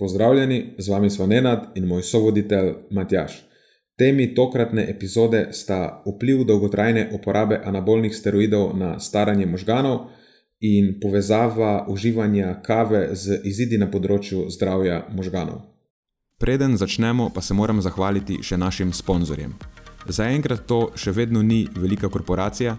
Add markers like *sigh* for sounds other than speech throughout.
Pozdravljeni, z vami smo Nenad in moj sovoditelj Matjaš. Temi tokratne epizode sta vpliv dolgotrajne uporabe anabolnih steroidov na staranje možganov in povezava uživanja kave z izidi na področju zdravja možganov. Preden začnemo, pa se moram zahvaliti še našim sponzorjem. Zaenkrat to še vedno ni velika korporacija,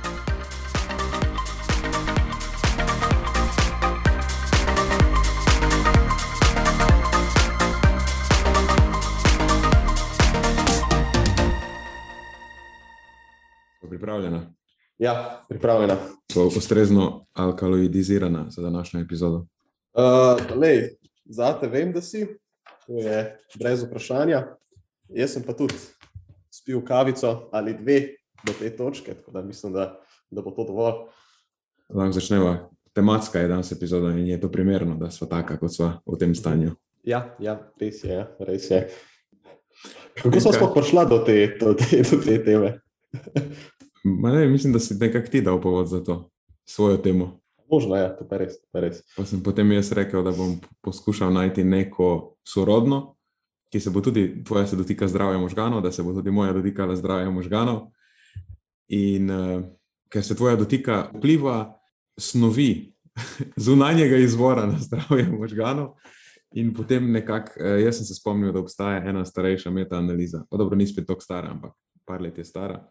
Pripravljena? Ja, pripravljena. So ustrezno alkaloidizirana za današnjo epizodo? Uh, lej, zate vem, da si, to je brez vprašanja. Jaz sem pa tudi spil kavico ali dve do te točke, tako da mislim, da, da bo to dovolj. Lahko začneva. Tematska je danes epizoda in je to primerno, da smo taka, kot smo v tem stanju. Ja, ja res je. Res je. Kako smo sploh prišli do, do, do te teme? Ne, mislim, da si nekako ti dal povod za to, svojo temo. Možno je, ja, to pa res. Pa res. Pa sem potem jaz rekel, da bom poskušal najti neko sorodno, ki se bo tudi tvoja se dotika zdravja možganov, da se bo tudi moja dotikala zdravja možganov. In uh, ker se tvoja dotika vpliva snovi *laughs* zunanjega izvora na zdravje možganov. In potem nekako, uh, jaz sem se spomnil, da obstaja ena starejša metaanaliza. Pa dobro, ni spet tako stara, ampak par let je stara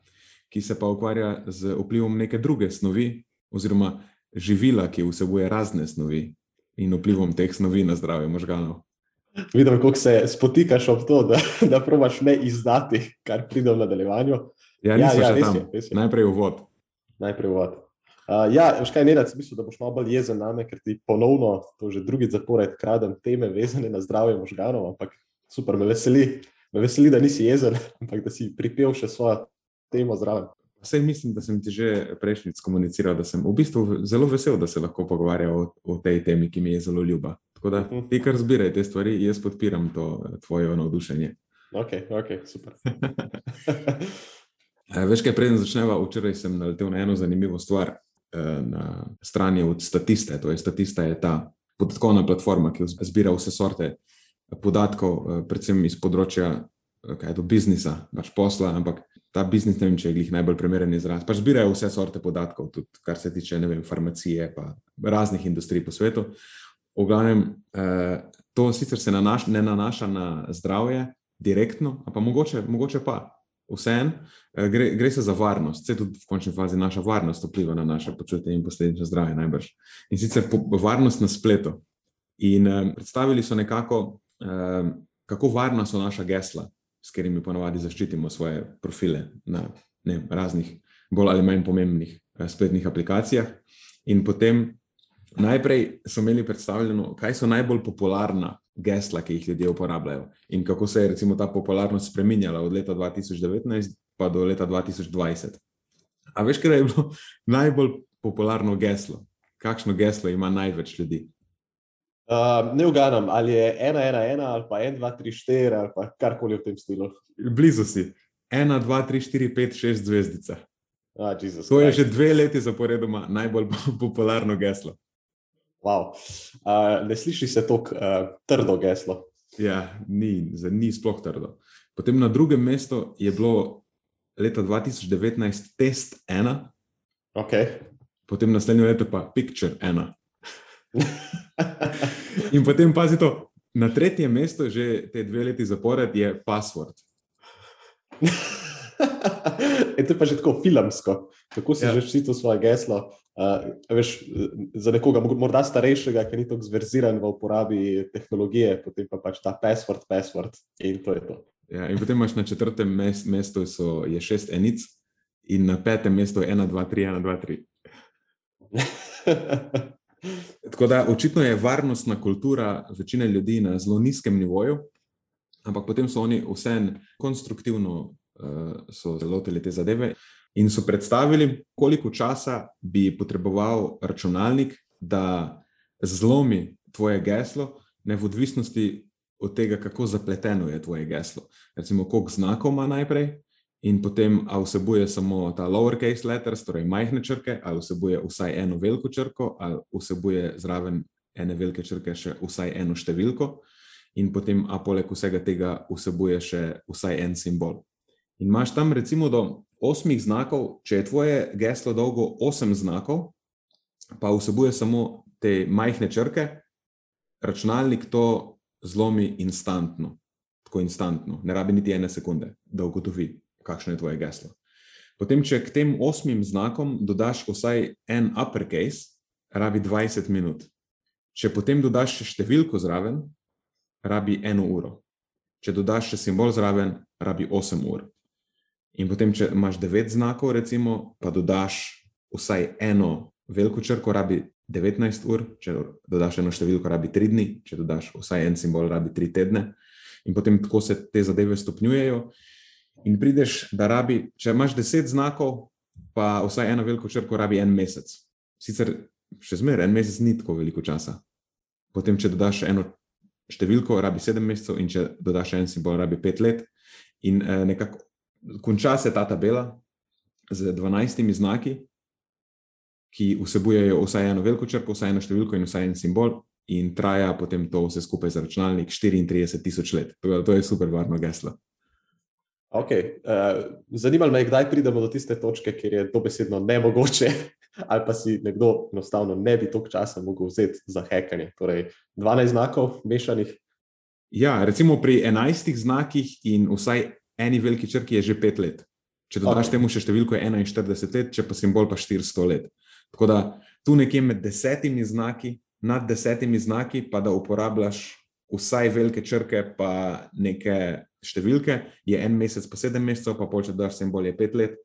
ki se pa ukvarja z vplivom neke druge snovi, oziroma živila, ki vsebuje razne snovi in vplivom teh snovi na zdravje možganov. Vidim, kako se spotikaš ob to, da, da probaš ne izdati, kar pride v nadaljevanju. Ja, ja, ja res je, res je. Najprej uvod. Najprej uvod. Uh, ja, škaj ne rečem, da boš malo bolj jezen na me, ker ti ponovno, to že drugi zapored, kradem teme vezane na zdravje možganov, ampak super, me veseli, me veseli, da nisi jezen, ampak da si pripel še svojo temo zraven. Vse mislim, da sem ti že prejšnjič komuniciral, da sem v bistvu zelo vesel, da se lahko pogovarjam o, o tej temi, ki mi je zelo ljuba. Tako da mhm. ti kar zbiraj te stvari, jaz podpiram to tvoje navdušenje. Ok, ok, super. *laughs* Eh, veš, kaj preden začneva, včeraj sem naletel na eno zanimivo stvar eh, na strani od Statiste. To je Statista, je ta podatkovna platforma, ki zbira vse sorte podatkov, eh, predvsem iz področja kaj to biznisa, pač posla, ampak ta biznis, ne vem, če je njih najbolj primeren izraz. Pač zbirajo vse sorte podatkov, tudi kar se tiče vem, farmacije, pa raznih industrij po svetu. V glavnem, eh, to sicer se nanaš, ne nanaša na zdravje direktno, ampak mogoče, mogoče pa. Vseeno, eh, gre, gre se za varnost, vse tudi v končni fazi naša varnost vpliva na naše počutje in posledično zdravje, najbrž. In sicer po, varnost na spletu. In eh, predstavili so nekako, eh, kako varna so naša gesla, s katerimi ponovadi zaščitimo svoje profile na ne, raznih, bolj ali manj pomembnih eh, spletnih aplikacijah. In potem najprej so imeli predstavljeno, kaj so najbolj popularna gesla, ki jih ljudje uporabljajo in kako se je recimo, ta popularnost spremenjala od leta 2019 pa do leta 2020. A veš, kaj je bilo *laughs* najbolj popularno geslo? Kakšno geslo ima največ ljudi? Uh, ne uganam, ali je 1, 1, 1 ali pa 1, 2, 3, 4 ali pa karkoli v tem stilu. Blizu si. 1, 2, 3, 4, 5, 6 zvezdica. Ah, to je že dve leti zaporedoma najbolj popularno geslo. Wow. Uh, ne sliši se tako uh, trdo geslo. Ja, ni, ni sploh trdo. Potem na drugem mestu je bilo leta 2019 test 1, okay. potem naslednje leto pa picture 1. *laughs* In potem pazi to, na tretjem mestu, že te dve leti zapored, je password. In *laughs* to je pa že tako filmsko, kako si ja. že ščitil svoje geslo. Uh, veš, za nekoga, morda starejšega, ki ni tako zverziran v uporabi tehnologije, potem pa pač ta password, password in to je to. Ja, in potem imaš na četrtem mestu so, je šest enic, in na petem mestu je ena, dva, tri, ena, dva, tri. *laughs* Tako da očitno je varnostna kultura večine ljudi na zelo nizkem nivoju, ampak potem so oni vseeno konstruktivno uh, lotili te zadeve in so predstavili, koliko časa bi potreboval računalnik, da zlomi tvoje geslo, ne v odvisnosti od tega, kako zapleteno je tvoje geslo. Recimo, koliko znakov ima najprej. In potem, ali vsebuje samo ta lowercase letters, torej majhne črke, ali vsebuje vsaj eno veliko črko, ali vsebuje zraven ene velike črke še vsaj eno številko, in potem, a poleg vsega tega, vsebuje še vsaj en simbol. In imaš tam, recimo, do osmih znakov, če je tvoje geslo dolgo osem znakov, pa vsebuje samo te majhne črke, računalnik to zlomi instantno, tako instantno, ne rabi niti ene sekunde, da ugotovi kakšno je tvoje geslo. Potem, če k tem osmim znakom dodaš vsaj en uppercase, rabi 20 minut. Če potem dodaš še številko zraven, rabi eno uro. Če dodaš še simbol zraven, rabi 8 ur. In potem, če imaš 9 znakov, recimo, pa dodaš vsaj eno veliko črko, rabi 19 ur, če dodaš eno številko, rabi 3 dni, če dodaš vsaj en simbol, rabi 3 tedne. In potem tako se te zadeve stopnjujejo in prideš, da rabi, če imaš deset znakov, pa vsaj eno veliko črko rabi en mesec. Sicer še zmeraj en mesec ni tako veliko časa. Potem, če dodaš eno številko, rabi sedem mesecev, in če dodaš en simbol, rabi pet let. In eh, nekako konča se ta tabela z dvanajstimi znaki, ki vsebujejo vsaj eno veliko črko, vsaj eno številko in vsaj en simbol. In traja potem to vse skupaj za računalnik 34 tisoč let. To je super varno geslo. Okay. Uh, Zanimalo me je, kdaj pridemo do tiste točke, kjer je to besedno nemogoče, *laughs* ali pa si nekdo enostavno ne bi toliko časa mogel vzeti za hekanje. Torej, 12 znakov mešanih. Ja, recimo pri 11 znakih in vsaj eni veliki črki je že 5 let. Če dodaš okay. temu še številko 41 let, če pa simbol pa 400 let. Tako da tu nekje med desetimi znaki, nad desetimi znaki, pa da uporabljaš vsaj velike črke, pa neke številke, je en mesec, pa sedem mesecev, pa pol, če daš simbol, je pet let.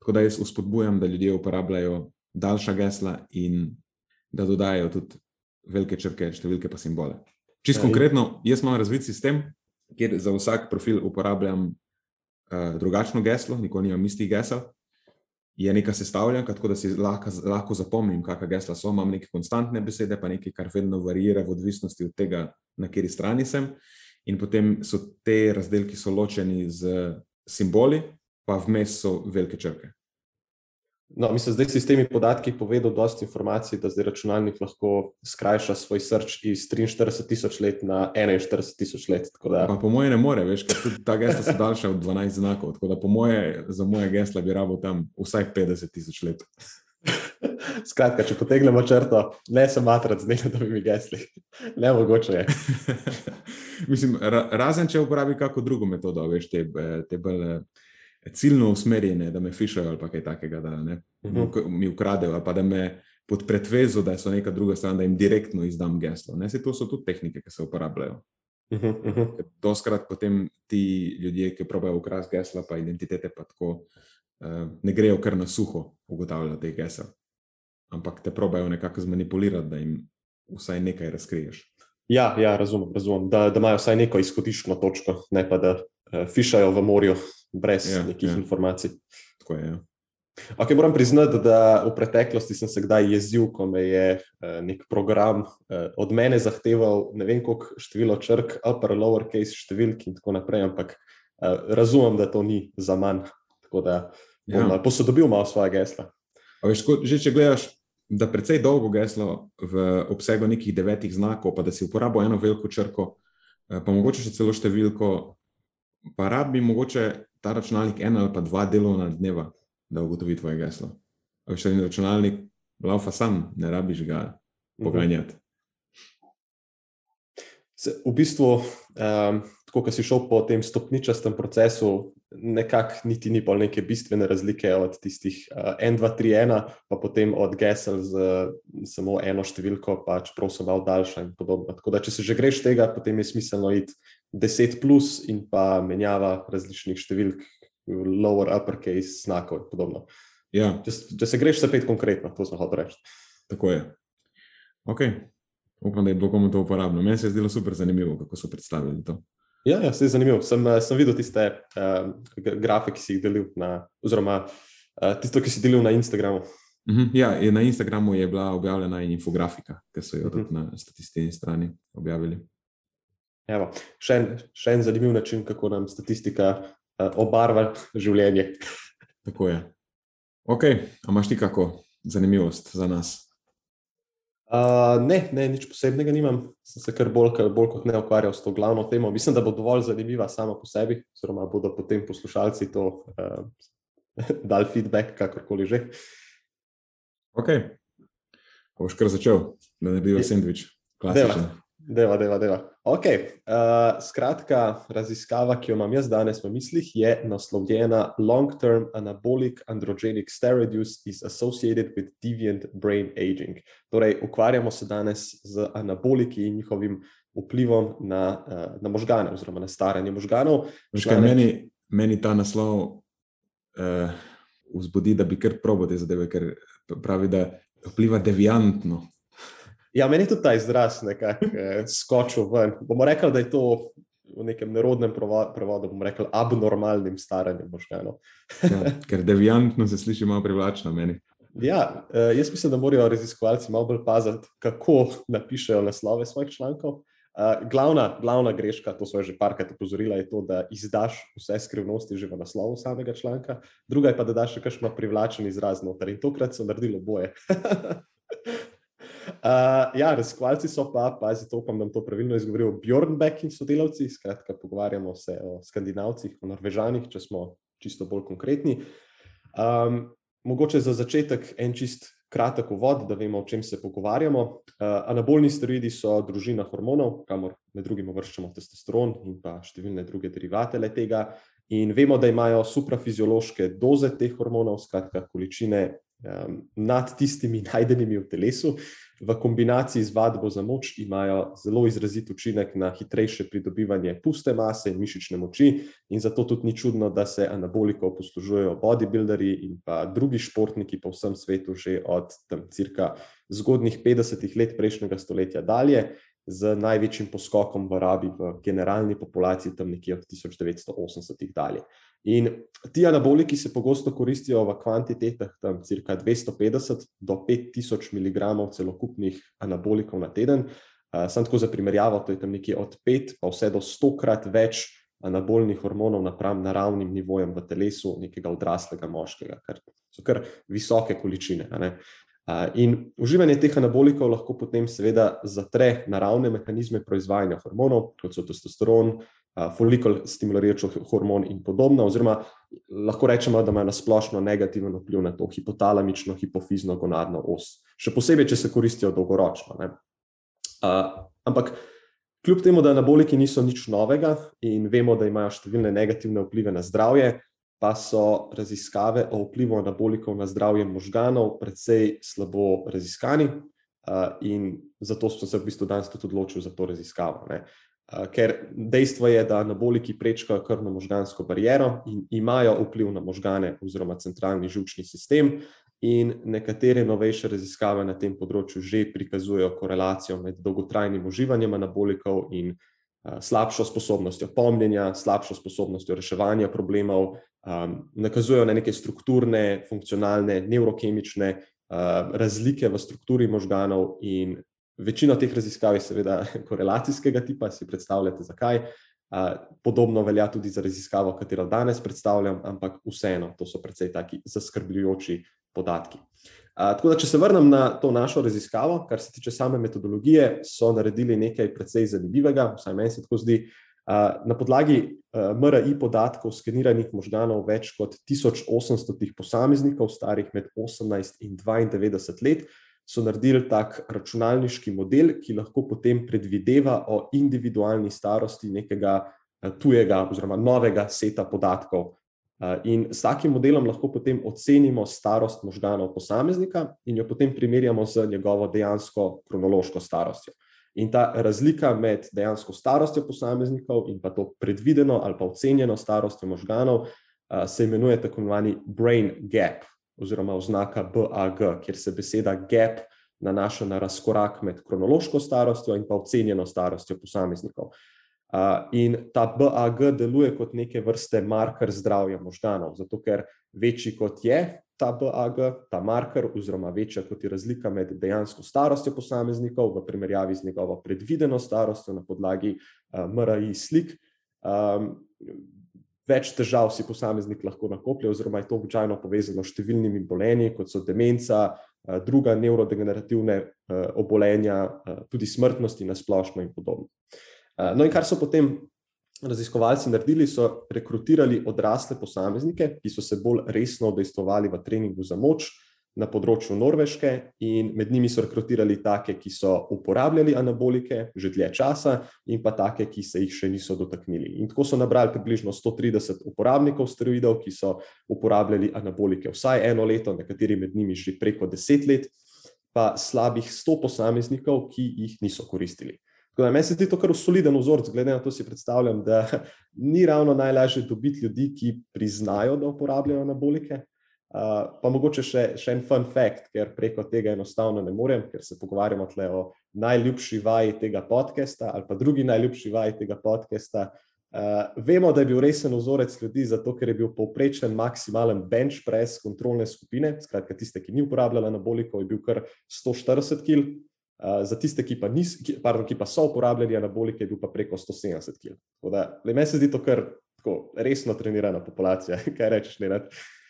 Tako da jaz uspodbujam, da ljudje uporabljajo daljša gesla in da dodajajo tudi velike črke, številke pa simbole. Čisto ja, konkretno, jaz imam razvit sistem, kjer za vsak profil uporabljam uh, drugačno geslo, nikoli nimam istih gesel. Je neka sestavljanka, tako da si lahko, lahko zapomnim, kakšna gesla so. Imam neke konstantne besede, pa nekaj, kar vedno varira v odvisnosti od tega, na kateri strani sem in potem so te razdelki so ločeni z simboli, pa vmes so velike črke. No, mislim, zdaj si s temi podatki povedal dosti informacij, da zdaj računalnik lahko skrajša svoj srč iz 43 tisoč let na 41 tisoč let. Da... Po moje ne more, veš, ker tudi ta gesla so daljša od 12 znakov. Tako da po moje, za moje gesla bi rabo tam vsaj 50 tisoč let. *laughs* Skratka, če potegnemo črto, ne sem matrat z nekimi gesli, *laughs* ne mogoče je. *laughs* Mislim, ra razen če uporabi kako drugo metodo, veš, te, te bolj eh, ciljno usmerjene, da me fišajo ali kaj takega, da ne, uh mhm. -huh. mi ukradejo, ali pa da me pod pretvezo, da so neka druga stran, da jim direktno izdam geslo. Ne, se to so tudi tehnike, ki se uporabljajo. Uh -huh, uh -huh. Doskrat potem ti ljudje, ki probajo ukrasti gesla, pa identitete, pa tako uh, ne grejo kar na suho ugotavljati teh gesel ampak te probajo nekako zmanipulirati, da jim vsaj nekaj razkriješ. Ja, ja razumem, razumem. Da, da imajo vsaj neko izhodiščno točko, ne pa da fišajo v morju brez ja, nekih ja. informacij. Tako je. Ja. Okay, moram priznati, da v preteklosti sem se kdaj jezil, ko me je uh, nek program uh, od mene zahteval ne vem koliko število črk, upper, lower case številk in tako naprej, ampak uh, razumem, da to ni za manj. Tako da bom ja. posodobil malo svoje gesla. Veš, ko, že če gledaš, da precej dolgo geslo v obsegu nekih devetih znakov, pa da si uporabil eno veliko črko, eh, pa mogoče še celo številko, pa rab bi mogoče ta računalnik ena ali pa dva delovna dneva, da ugotovi tvoje geslo. Veš, en računalnik, laufa sam, ne rabiš ga mhm. poganjati. V bistvu, um, tako kot si šel po tem stopničastem procesu, nekako niti ni pol neke bistvene razlike od tistih uh, 1, 2, 3, 1, pa potem od gesel z uh, samo eno številko, pa čeprav so malo daljša in podobno. Tako da, če se že greš tega, potem je smiselno iti 10 plus in pa menjava različnih številk, lower, uppercase, znakov in podobno. Ja. Če, če se greš zapet konkretno, to sem hotel reči. Tako je. Okay. Upam, da je bilo komu to uporabno. Meni se je zdelo super zanimivo, kako so predstavili to. Ja, ja se je zanimivo. Sem, eh, sem videl tiste uh, grafe, ki si jih delil, na, oziroma uh, tisto, ki si delil na Instagramu. Uh mhm, -huh, ja, na Instagramu je bila objavljena infografika, ki so jo uh -huh. na statistični strani objavili. Evo, še, en, še en zanimiv način, kako nam statistika uh, obarva življenje. Tako je. Ok, a imaš ti kako zanimivost za nas? Uh, ne, ne, nič posebnega nimam. Sem se kar bolj, bolj kot ne ukvarjal s to glavno temo. Mislim, da bo dovolj zanimiva sama po sebi, oziroma bodo potem poslušalci to uh, *laughs* dali feedback, kakorkoli že. Ok, boš kar začel, da ne bi bil sendvič. Klasičen. Deva, deva, deva. Ok, uh, skratka, raziskava, ki jo imam jaz danes v mislih, je naslovljena Long-term anabolic androgenic steroid use is associated with deviant brain aging. Torej, ukvarjamo se danes z anaboliki in njihovim vplivom na, uh, na možgane, oziroma na staranje možganov. Članek... Meni, meni ta naslov uh, vzbudi, da bi kar probo te zadeve, ker pravi, da vpliva deviantno. Ja, meni je tudi ta izraz nekako eh, skočil ven. Bomo rekli, da je to v nekem nerodnem prevodu, bomo rekli, abnormalnim staranjem možganov. *laughs* ja, ker deviantno se sliši malo privlačno meni. Ja, eh, jaz mislim, da morajo raziskovalci malo bolj paziti, kako napišejo naslove svojih člankov. Uh, glavna, glavna greška, to so že parkrat opozorila, je to, da izdaš vse skrivnosti že v naslovu samega članka, druga je pa, da daš še kakšno privlačen izraz noter in tokrat so naredili boje. *laughs* Uh, ja, raziskovalci so pa, pazi, to upam, da to pravilno izgovorijo, Bjornbeck in sodelavci, skratka, pogovarjamo se o skandinavcih, o norvežanih, če smo čisto bolj konkretni. Um, mogoče za začetek en čist kratek uvod, da vemo, o čem se pogovarjamo. Uh, anabolni steroidi so družina hormonov, kamor med drugim vrščamo testosteron in pa številne druge derivate tega. In vemo, da imajo suprafiziološke doze teh hormonov, skratka, količine um, nad tistimi najdenimi v telesu, v kombinaciji z vadbo za moč imajo zelo izrazit učinek na hitrejše pridobivanje puste mase in mišične moči, in zato tudi ni čudno, da se anaboliko poslužujejo bodybuilderji in pa drugi športniki po vsem svetu že od tam cirka zgodnih 50 let prejšnjega stoletja dalje z največjim poskokom v rabi v generalni populaciji, tam nekje od 1980 dalje. In ti anaboliki se pogosto koristijo v kvantitetah, tam cirka 250 do 5000 mg celokupnih anabolikov na teden. Sam tako za primerjavo, to je tam nekje od 5 pa vse do 100 krat več anabolnih hormonov napram naravnim nivojem v telesu nekega odraslega moškega, kar so kar visoke količine. In uživanje teh anabolikov lahko potem seveda zatre naravne mehanizme proizvajanja hormonov, kot so testosteron, folikul stimulirajoč hormon in podobno, oziroma lahko rečemo, da imajo na splošno negativen vpliv na to hipotalamično, hipofizno, gonadno os. Še posebej, če se koristijo dolgoročno. Ne. Ampak kljub temu, da anaboliki niso nič novega in vemo, da imajo številne negativne vplive na zdravje, pa so raziskave o vplivu anabolikov na zdravje možganov precej slabo raziskani. In zato sem se v bistvu danes tudi odločil za to raziskavo. Ne. Ker dejstvo je, da anaboliki prečkajo krvno-možgansko bariero in imajo vpliv na možgane oziroma centralni žilčni sistem, in nekatere novejše raziskave na tem področju že prikazujejo korelacijo med dolgotrajnim uživanjem anabolikov in slabšo sposobnostjo pomnjenja, slabšo sposobnostjo reševanja problemov, um, nakazujejo na neke strukturne, funkcionalne, neurokemične uh, razlike v strukturi možganov, in večina teh raziskav je seveda *laughs* korelacijskega tipa, si predstavljate, zakaj. Podobno velja tudi za raziskavo, katero danes predstavljam, ampak vseeno, to so precej taki zaskrbljujoči podatki. Tako da, če se vrnem na to našo raziskavo, kar se tiče same metodologije, so naredili nekaj precej zanimivega, vsaj meni se tako zdi, Na podlagi MRI podatkov skeniranih možganov več kot 1800 posameznikov, starih med 18 in 92 let, so naredili tak računalniški model, ki lahko potem predvideva o individualni starosti nekega tujega oziroma novega seta podatkov In s takim modelom lahko potem ocenimo starost možganov posameznika in jo potem primerjamo z njegovo dejansko kronološko starostjo. In ta razlika med dejansko starostjo posameznikov in pa to predvideno ali pa ocenjeno starostjo možganov se imenuje tako imenovani brain gap oziroma oznaka BAG, kjer se beseda gap nanaša na razkorak med kronološko starostjo in pa ocenjeno starostjo posameznikov. In ta BAG deluje kot neke vrste marker zdravja možganov, zato ker večji kot je ta BAG, ta marker, oziroma večja kot je razlika med dejansko starostjo posameznikov v primerjavi z njegovo predvideno starostjo na podlagi MRI slik, več težav si posameznik lahko nakoplje, oziroma je to običajno povezano s številnimi bolenji, kot so demenca, druga nevrodegenerativne obolenja, tudi smrtnosti na splošno in podobno. No, in kar so potem raziskovalci naredili, so rekrutirali odrasle posameznike, ki so se bolj resno udejstvovali v treningu za moč na področju Norveške, in med njimi so rekrutirali take, ki so uporabljali anabolike že dlje časa, in pa take, ki se jih še niso dotaknili. In tako so nabrali približno 130 uporabnikov steroidov, ki so uporabljali anabolike vsaj eno leto, nekateri med njimi že preko deset let, pa slabih 100 posameznikov, ki jih niso koristili. Da, meni se zdi to kar soliden vzorec, glede na to si predstavljam, da ni ravno najlažje dobiti ljudi, ki priznajo, da uporabljajo anabolike. Uh, pa mogoče še, še en fun fact, ker preko tega enostavno ne morem, ker se pogovarjamo tle o najljubši vaji tega podcasta ali pa drugi najljubši vaji tega podcasta. Uh, vemo, da je bil resen vzorec ljudi, zato ker je bil povprečen maksimalen bench press kontrolne skupine, skratka tiste, ki ni uporabljala anabolikov, je bil kar 140 kg, za tiste, ki pa, nis, ki, pardon, ki pa so uporabljali anabolike, je bil pa preko 170 kg. Meni se zdi to kar tako, resno trenirana populacija. *laughs* Kaj rečeš, ne?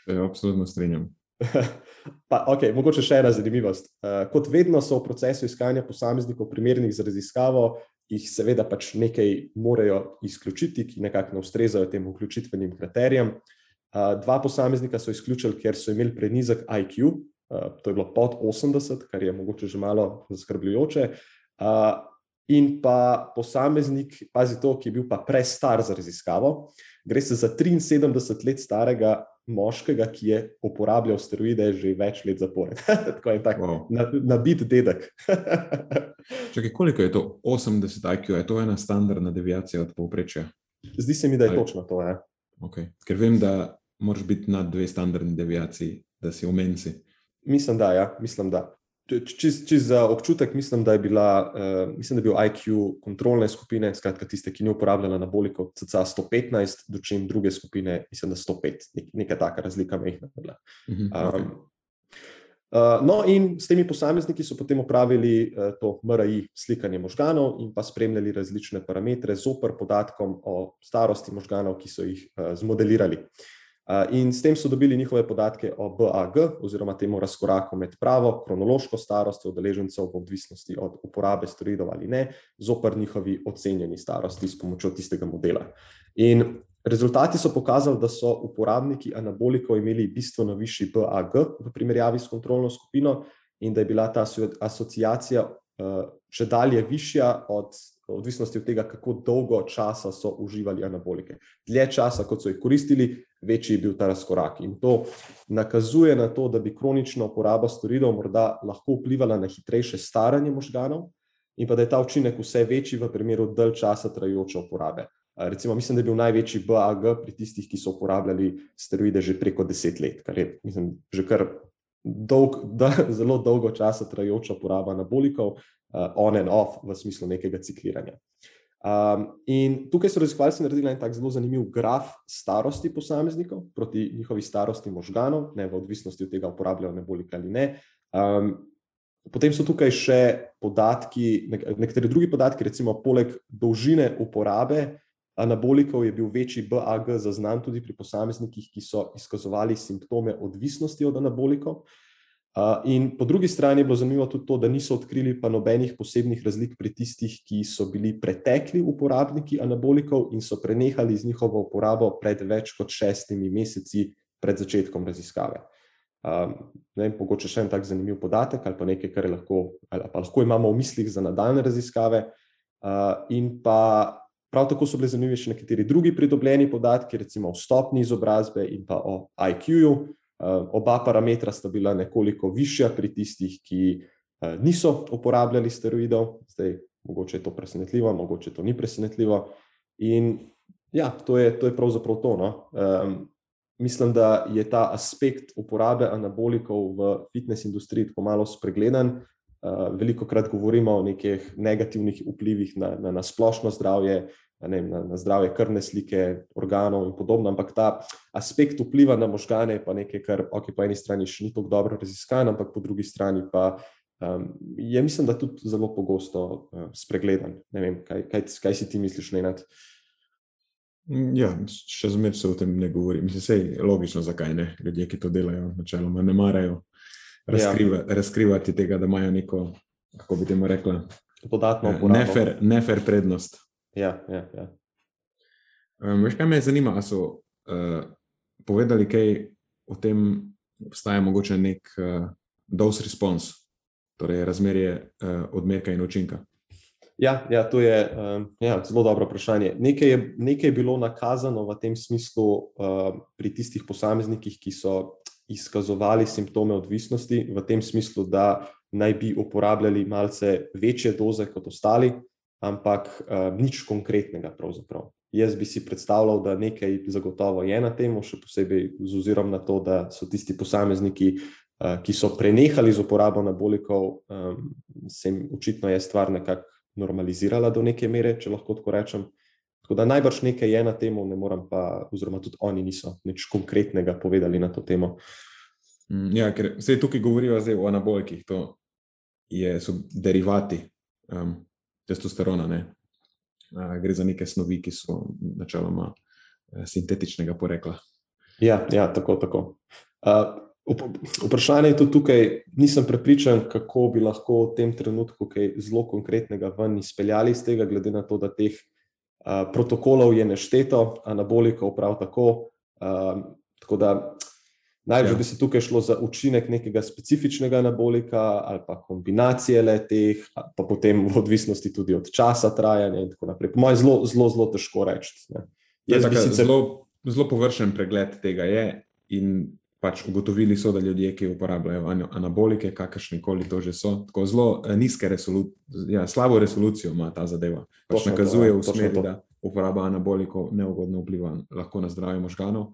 Ja, absolutno strinjam. *laughs* pa, okay, mogoče še ena zanimivost. Uh, kot vedno so v procesu iskanja posameznikov primernih za raziskavo, jih seveda pač nekaj morajo izključiti, ki nekako ne ustrezajo tem vključitvenim kriterijem. Uh, dva posameznika so izključili, ker so imeli prenizek IQ, Eh, to je bilo pod 80, kar je mogoče že malo zaskrbljujoče. Eh, in pa posameznik, pazi to, ki je bil pa prestar za raziskavo, gre se za 73 let starega moškega, ki je uporabljal steroide že več let zapored. *laughs* Tako je tak, wow. nabit na dedek. *laughs* Čakaj, koliko je to 80 IQ? Je to ena standardna deviacija od povprečja? Zdi se mi, da je Ali... točno to. Ja. Okay. Ker vem, da moraš biti na dve standardni deviaciji, da si v menci. Mislim, da. Ja, mislim, da. Čez čiz za občutek, mislim, da je, bila, uh, mislim, da je bil IQ kontrolne skupine, skratka tiste, ki ni uporabljala anaboliko, CCA 115, dočim druge skupine, mislim, da 105, nek, neka taka razlika mehna. Um, uh, no, in s temi posamezniki so potem upravili uh, to MRI slikanje možganov in pa spremljali različne parametre zoper podatkom o starosti možganov, ki so jih uh, zmodelirali. Uh, In s tem so dobili njihove podatke o BAG, oziroma temu razkoraku med pravo, kronološko starostjo udeležencev v odvisnosti od uporabe steroidov ali ne, zoper njihovi ocenjeni starosti s pomočjo tistega modela. In rezultati so pokazali, da so uporabniki anabolikov imeli bistveno višji BAG v primerjavi s kontrolno skupino in da je bila ta asociacija še dalje višja od odvisnosti od tega, kako dolgo časa so uživali anabolike. Dlje časa, kot so jih koristili, večji je bil ta razkorak. In to nakazuje na to, da bi kronična uporaba steroidov morda lahko vplivala na hitrejše staranje možganov, in pa da je ta učinek vse večji v primeru dalj časa trajajoče uporabe. Recimo, mislim, da je bil največji BAG pri tistih, ki so uporabljali steroide že preko deset let, kar je mislim, že kar dolg, *laughs* da, zelo dolgo časa trajajoča uporaba anabolikov, on and off, v smislu nekega cikliranja. Um, in tukaj so raziskovalci naredili en tak zelo zanimiv graf starosti posameznikov proti njihovi starosti možganov, ne v odvisnosti od tega, uporabljajo anabolike ali ne. Um, potem so tukaj še podatki, nek nekateri drugi podatki, recimo poleg dolžine uporabe. Anabolikov je bil večji BAG zaznan tudi pri posameznikih, ki so izkazovali simptome odvisnosti od anabolikov. In po drugi strani je bilo zanimivo tudi to, da niso odkrili pa nobenih posebnih razlik pri tistih, ki so bili pretekli uporabniki anabolikov in so prenehali z njihovo uporabo pred več kot šestimi meseci pred začetkom raziskave. Ne, pogoče še en tak zanimiv podatek ali pa nekaj, kar lahko, pa lahko imamo v mislih za nadaljne raziskave. In pa Prav tako so bili zanimivi še nekateri drugi pridobljeni podatki, recimo o stopni izobrazbe in pa o IQ-ju. Oba parametra sta bila nekoliko višja pri tistih, ki niso uporabljali steroidov. Zdaj, mogoče je to presenetljivo, mogoče to ni presenetljivo. In ja, to je, to je pravzaprav to. No. Um, mislim, da je ta aspekt uporabe anabolikov v fitness industriji tako malo spregledan. Uh, veliko krat govorimo o nekih negativnih vplivih na, na, na splošno zdravje, na, na, na zdravje krvne slike, organov in podobno, ampak ta aspekt vpliva na možgane je pa nekaj, kar okay, po eni strani še ni tako dobro raziskano, ampak po drugi strani pa um, je, mislim, da tudi zelo pogosto uh, spregledan. Ne vem, kaj, kaj, kaj si ti misliš, Nenad? Ja, še zmeraj se o tem ne govori. Mislim, da je logično, zakaj ne. Ljudje, ki to delajo, načeloma ne marajo razkriva, ja. razkrivati tega, da imajo neko, kako bi temu rekla, dodatno eh, nefer, nefer prednost. Ja, ja, ja. Um, veš, kaj me zanima, ali so uh, povedali, kaj o tem obstaja mogoče nek uh, dose response, torej razmerje uh, odmerka in učinka. Ja, ja, to je um, ja, zelo dobro vprašanje. Nekaj je, nekaj je bilo nakazano v tem smislu uh, pri tistih posameznikih, ki so izkazovali simptome odvisnosti, v tem smislu, da naj bi uporabljali malce večje doze kot ostali, ampak uh, nič konkretnega. Pravzaprav. Jaz bi si predstavljal, da nekaj zagotovo je na tem, še posebej z ozirom na to, da so tisti posamezniki, uh, ki so prenehali z uporabo anabolikov, um, se jim očitno je stvar nekako normalizirala do neke mere, če lahko tako rečem. Tako da najbrž nekaj je na tem, ne morem pa, oziroma tudi oni niso nič konkretnega povedali na to temo. Mm, ja, ker se tukaj govorijo o anabolikih, to je, so derivati um, testosterona. Ne? Uh, gre za neke snovi, ki so načeloma uh, sintetičnega porekla. Ja, ja tako. tako. Uh, vprašanje je tudi tukaj, nisem prepričan, kako bi lahko v tem trenutku kaj zelo konkretnega ven izpeljali iz tega, glede na to, da teh protokolov je nešteto, anabolikov prav tako. Uh, tako da najbolj ja. bi se tukaj šlo za učinek nekega specifičnega anabolika ali pa kombinacije le teh, pa potem v odvisnosti tudi od časa trajanja in tako naprej. Po mojem, zelo, zelo, zelo težko reči. Ja, sicer... zelo, zelo površen pregled tega je. In pač ugotovili so, da ljudje, ki uporabljajo anabolike, kakršni koli to že so, tako zelo eh, nizke resolucije, ja, slabo resolucijo ima ta zadeva. Pač nakazuje to, ja, v smeri, da uporaba anabolikov neugodno vpliva lahko na zdravje možganov.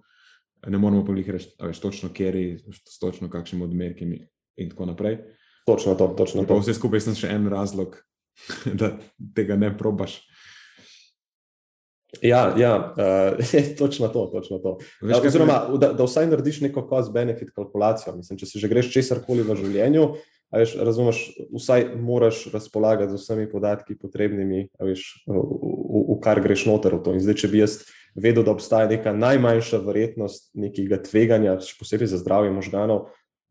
Ne moramo pa jih reči, veš, točno kjer, točno kakšnimi odmerki in tako naprej. Točno to, točno to. Vse skupaj je še en razlog, *laughs* da tega ne probaš. Ja, ja uh, *laughs* je točno to. Točno to. Veš, uh, oziroma, da, da vsaj narediš neko cost-benefit kalkulacijo. Mislim, če se že greš česar koli v življenju, veš, razumeš, vsaj moraš razpolagati z vsemi podatki potrebnimi, veš, v, v, v kar greš noter v to. In zdaj, če bi jaz vedel, da obstaja neka najmanjša verjetnost nekega tveganja, še posebej za zdravje možganov,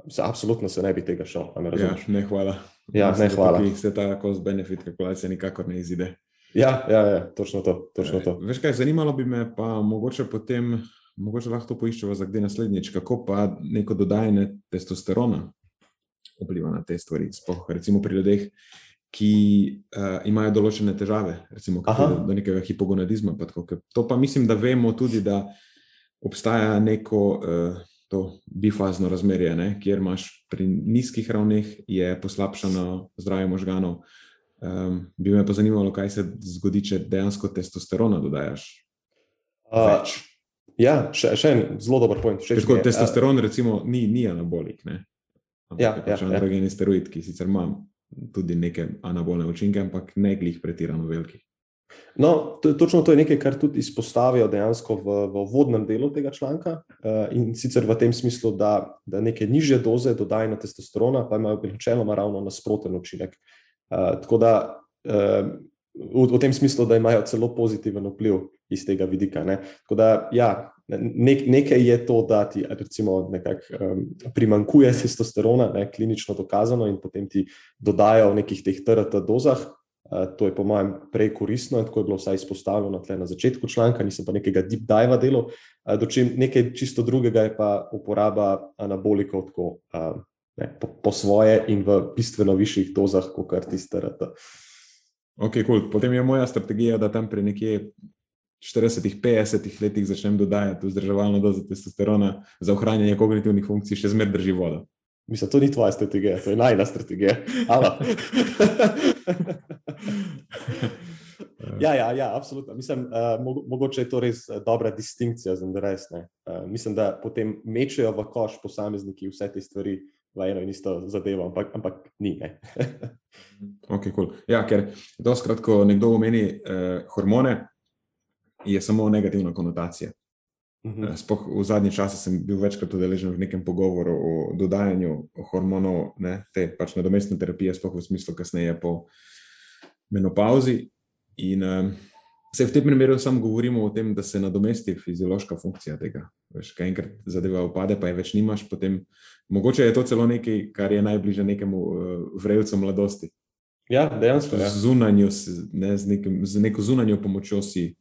se absolutno se ne bi tega šel. Ja, ne, hvala. Ja, ne, hvala. Se ta cost-benefit kalkulacija nikakor ne izide. Ja, ja, ja točno to. Točno to. Veš kaj, zanimalo bi me pa mogoče potem, mogoče lahko to poiščemo za kdaj naslednjič, kako pa neko dodajanje testosterona vpliva na te stvari. Spoh, recimo pri ljudeh, ki uh, imajo določene težave, recimo do, do nekega hipogonadizma. Pa tako, to pa mislim, da vemo tudi, da obstaja neko uh, to bifazno razmerje, ne, kjer imaš pri nizkih ravneh poslabšano zdravje možganov. Um, bi me pa zanimalo, kaj se zgodi, če dejansko testosterona dodajaš. Uh, ja, še, še en zelo dober point. Tako, testosteron, uh, recimo, ni, ni anabolik. Ne? Ja, ja, pač androgeni ja. steroid, ki sicer ima tudi neke anabolne učinke, ampak ne glih pretirano veliki. No, to, točno to je nekaj, kar tudi izpostavijo dejansko v, v vodnem delu tega članka. Uh, in sicer v tem smislu, da, da neke nižje doze dodajanja testosterona pa imajo načeloma ravno nasproten učinek. Uh, tako da v, v tem smislu, da imajo celo pozitiven vpliv iz tega vidika. Ne. Tako da ja, nek, nekaj je to, da ti recimo nekako um, primankuje testosterona, ne, klinično dokazano in potem ti dodajo v nekih teh TRT dozah. Uh, to je po mojem prej koristno in tako je bilo vsaj izpostavljeno na začetku članka, nisem pa nekega deep dive delal. Uh, dočim nekaj čisto drugega je pa uporaba anabolikov tako uh, ne, po, po svoje in v bistveno višjih dozah, kot kar tiste RT. Okay, cool. Potem je moja strategija, da tam pri nekje 40-50 letih začnem dodajati vzdrževalno dozo testosterona za ohranjanje kognitivnih funkcij, še zmeraj drži vodo. Mislim, to ni tvoja strategija, to je najna strategija. *laughs* ja, ja, ja, absolutno. Mislim, uh, mogoče je to res eh, dobra distinkcija za res. Uh, mislim, da potem mečejo v koš posamezniki vse te stvari v eno in isto zadevo, ampak, ampak ni. *laughs* okay, cool. Ja, ker doskrat, ko nekdo omeni uh, hormone, je samo negativna konotacija. Mhm. Spoh v zadnji časi sem bil večkrat udeležen v nekem pogovoru o dodajanju hormonov, ne, te pač nadomestne terapije, spoh v smislu kasneje po menopauzi. In um, se v tem primeru samo govorimo o tem, da se nadomesti fiziološka funkcija tega. Veš, kaj enkrat zadeva upade, pa je več nimaš, potem mogoče je to celo nekaj, kar je najbližje nekemu uh, vrelcu mladosti. Ja, dejansko. Ja. Zunanjo, ne, z, nekim, z neko zunanjo pomočjo si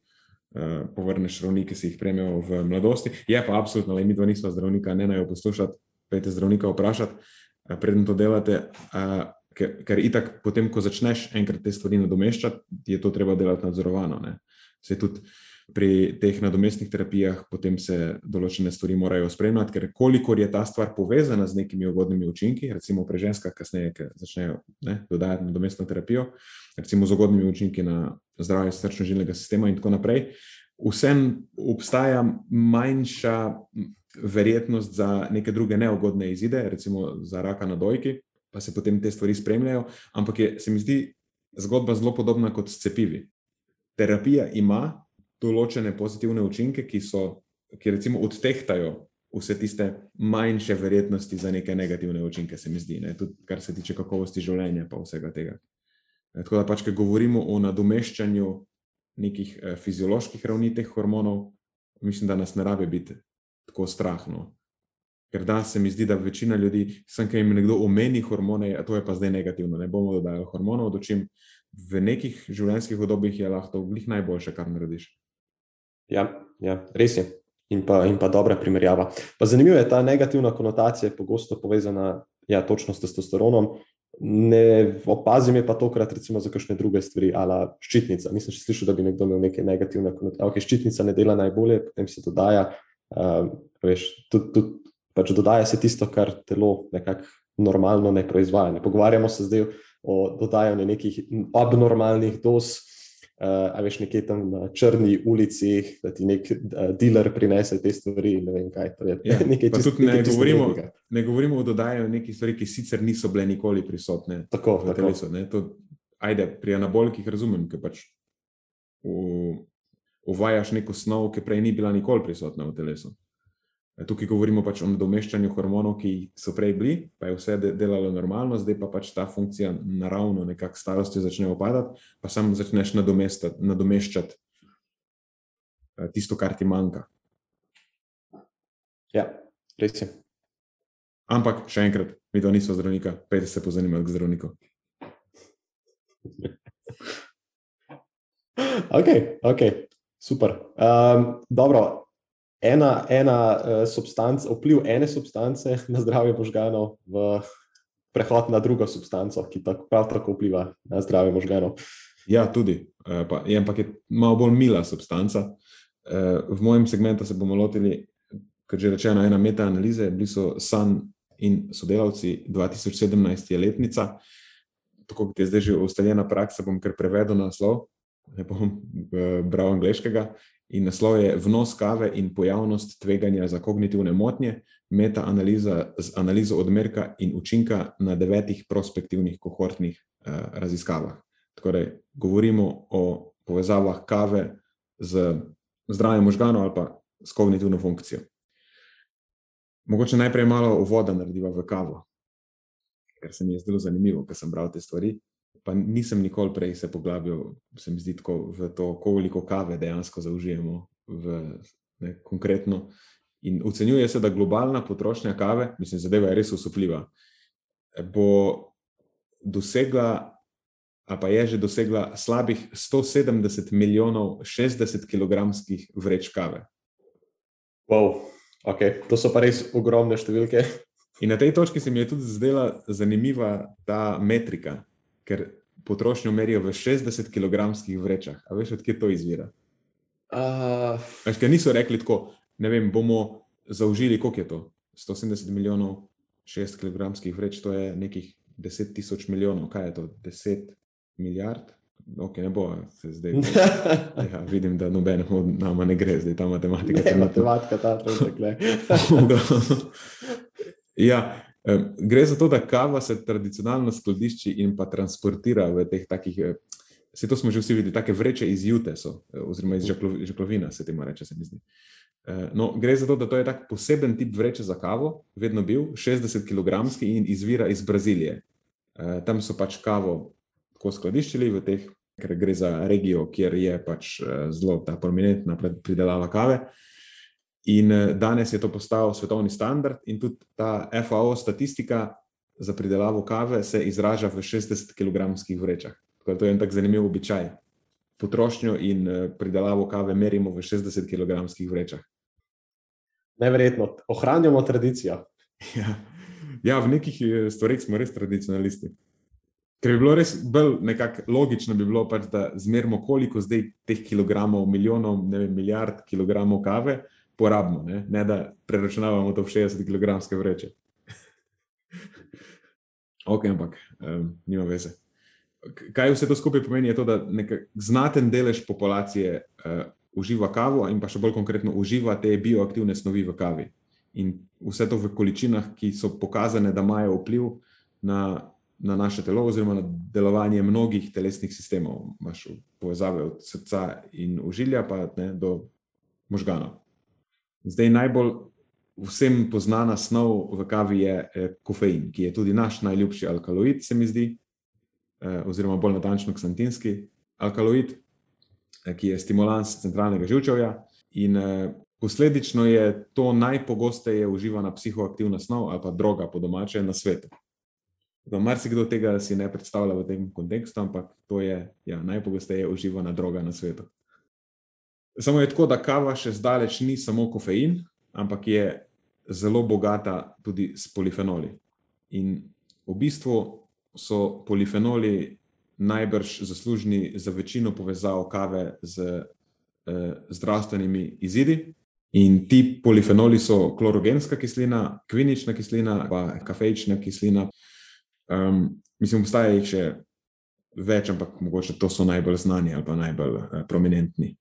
povrneš zdravnike, ki si jih prejmejo v mladosti. Je pa absolutno, da mi dva nismo zdravnika, ne naj jo poslušati, pejte zdravnika vprašati, uh, preden to delate. Uh, ker, ker itak, potem, ko začneš enkrat te stvari nadomeščati, je to treba delati nadzorovano. Se tudi pri teh nadomestnih terapijah, potem se določene stvari morajo spremljati, ker kolikor je ta stvar povezana z nekimi ugodnimi učinki, recimo pri ženskah, kasneje, ki začnejo ne, dodajati nadomestno terapijo, recimo z ugodnimi učinki na zdravje srčno-žilnega sistema in tako naprej. Vsem obstaja manjša verjetnost za neke druge neugodne izide, recimo za raka na dojki, pa se potem te stvari spremljajo. Ampak je, se mi zdi zgodba zelo podobna kot s cepivi. Terapija ima določene pozitivne učinke, ki, so, ki recimo odtehtajo vse tiste manjše verjetnosti za neke negativne učinke, se mi zdi, ne? tudi kar se tiče kakovosti življenja, pa vsega tega. Tako da pač, ko govorimo o nadomeščanju nekih eh, fizioloških ravni teh hormonov, mislim, da nas ne rabe biti tako strahno. Ker da se mi zdi, da večina ljudi, sem kaj jim nekdo omeni hormone, a to je pa zdaj negativno, ne bomo dodajali hormonov, dočim v nekih življenjskih obdobjih je lahko to glih najboljše, kar narediš. Ja, ja, res je. In pa, in pa dobra primerjava. Pa zanimivo je ta negativna konotacija, pogosto povezana ja, točno s testosteronom. Ne opazim je pa tokrat, recimo, za kakšne druge stvari, ali ščitnica. Nisem še slišal, da bi nekdo imel neke negativne konotacije. Okay, ščitnica ne dela najbolje, potem se dodaja. Uh, veš, tudi, tudi, pač dodaja se tisto, kar telo nekako normalno ne proizvaja. Ne pogovarjamo se zdaj o dodajanju nekih abnormalnih doz uh, a veš, nekje tam na črni ulici, da ti nek uh, dealer prinese te stvari. Ne vem, kaj to je. Ja, *laughs* nekaj čist, ne, nekaj govorimo, ne govorimo o dodajanju nekih stvari, ki sicer niso bile nikoli prisotne tako, v telesu. To, ajde, pri anabolikih razumem, ker pač v, uvajaš neko snov, ki prej ni bila nikoli prisotna v telesu. Tukaj govorimo pač o nadomeščanju hormonov, ki so prej bili, pa je vse delalo normalno, zdaj pa pač ta funkcija naravno, nekako starosti začne opadati, pa samo začneš nadomeščati eh, tisto, kar ti manjka. Ja, res je. Ampak še enkrat, mi to nismo zdravnika, pejte se pozanimati k zdravniku. *laughs* ok, ok, super. Um, dobro ena, ena uh, substanca, vpliv ene substance na zdravje možganov v prehod na drugo substanco, ki tako, prav tako vpliva na zdravje možganov. Ja, tudi, uh, pa, je, ampak je malo bolj mila substanca. Uh, v mojem segmentu se bomo lotili, kot že rečeno, ena meta-analize, bili so San in sodelavci, 2017 je letnica. Tako kot je zdaj že ustaljena praksa, bom kar prevedel na naslov, ne bom uh, bral angliškega in naslov je Vnos kave in pojavnost tveganja za kognitivne motnje, meta-analiza z analizo odmerka in učinka na devetih prospektivnih kohortnih eh, raziskavah. Torej, govorimo o povezavah kave z zdravjem možganov ali pa s kognitivno funkcijo. Mogoče najprej malo uvoda narediva v kavo, ker se mi je zdelo zanimivo, ker sem bral te stvari pa nisem nikoli prej se poglabil, se mi zdi, tako, v to, koliko kave dejansko zaužijemo v, ne, konkretno. In ocenjuje se, da globalna potrošnja kave, mislim, zadeva je res usupljiva, bo dosegla, a pa je že dosegla slabih 170 milijonov 60 kg vreč kave. Wow, okay. To so pa res ogromne številke. In na tej točki se mi je tudi zdela zanimiva ta metrika, ker potrošnjo merijo v 60 kg vrečah. A veš, odkje to izvira? Uh, Veš, ker niso rekli tako, ne vem, bomo zaužili, koliko je to? 170 milijonov, 6 kg vreč, to je nekih 10 tisoč milijonov, kaj je to? 10 milijard? Ok, ne bo se zdaj. *laughs* Ja, vidim, da nobenemu od nama ne gre, zdaj ta matematika. ne, matematika, ta trenutek. ne. *laughs* ja, em, gre za to, da kava se tradicionalno skladišči in pa transportira v teh takih. Vse to smo že vsi videli, take vreče iz jute so, eh, oziroma iz žaklo- žaklovina, se temu reče, se mi zdi. Eh, No, gre za to, da to je tak poseben tip vreče za kavo, vedno bil 60 kg in izvira iz Brazilije. Eh, Tam so pač kavo tako skladiščili v teh, ker gre za regijo, kjer je pač eh, zelo ta prominentna pridelava kave. In eh, danes je to postal svetovni standard, in tudi ta FAO statistika za pridelavo kave se izraža v 60 kg vrečah. Tako da to je en tak zanimiv običaj. Potrošnjo in eh, pridelavo kave merimo v 60 kg vrečah. Neverjetno, ohranjamo tradicijo. *laughs* Ja. ja, v nekih eh, stvareh smo res tradicionalisti. Ker bi bilo res bolj nekako logično, bi bilo pač, da zmerimo, koliko zdaj teh kilogramov, milijonov, ne vem, milijard kilogramov kave porabimo, ne, ne da preračunavamo to v 60 kg vreče. *laughs* ok, ampak um, nima veze. Kaj vse to skupaj pomeni, je to, da znaten delež populacije uh, uživa kavo in pa še bolj konkretno uživa te bioaktivne snovi v kavi. In vse to v količinah, ki so pokazane, da imajo vpliv na, na naše telo, oziroma na delovanje mnogih telesnih sistemov. Imáš povezave od srca in užilja, pa ne, do možganov. Zdaj najbolj vsem poznana snov v kavi je eh, kofein, ki je tudi naš najljubši alkaloid, se mi zdi, eh, oziroma bolj natančno ksantinski alkaloid, eh, ki je stimulans centralnega živčevja. In posledično je to najpogosteje uživana psihoaktivna snov ali pa droga po domače na svetu. Marsikdo tega si ne predstavlja v tem kontekstu, ampak to je ja, najpogosteje uživana droga na svetu. Samo je tako, da kava še zdaleč ni samo kofein, ampak je zelo bogata tudi s polifenoli. In v bistvu so polifenoli najbrž zaslužni za večino povezav kave z eh, zdravstvenimi izidi. In ti polifenoli so klorogenska kislina, kvinična kislina, pa kafeična kislina. Um, mislim, obstaja jih še več, ampak mogoče to so najbolj znani ali pa najbolj uh, prominentni.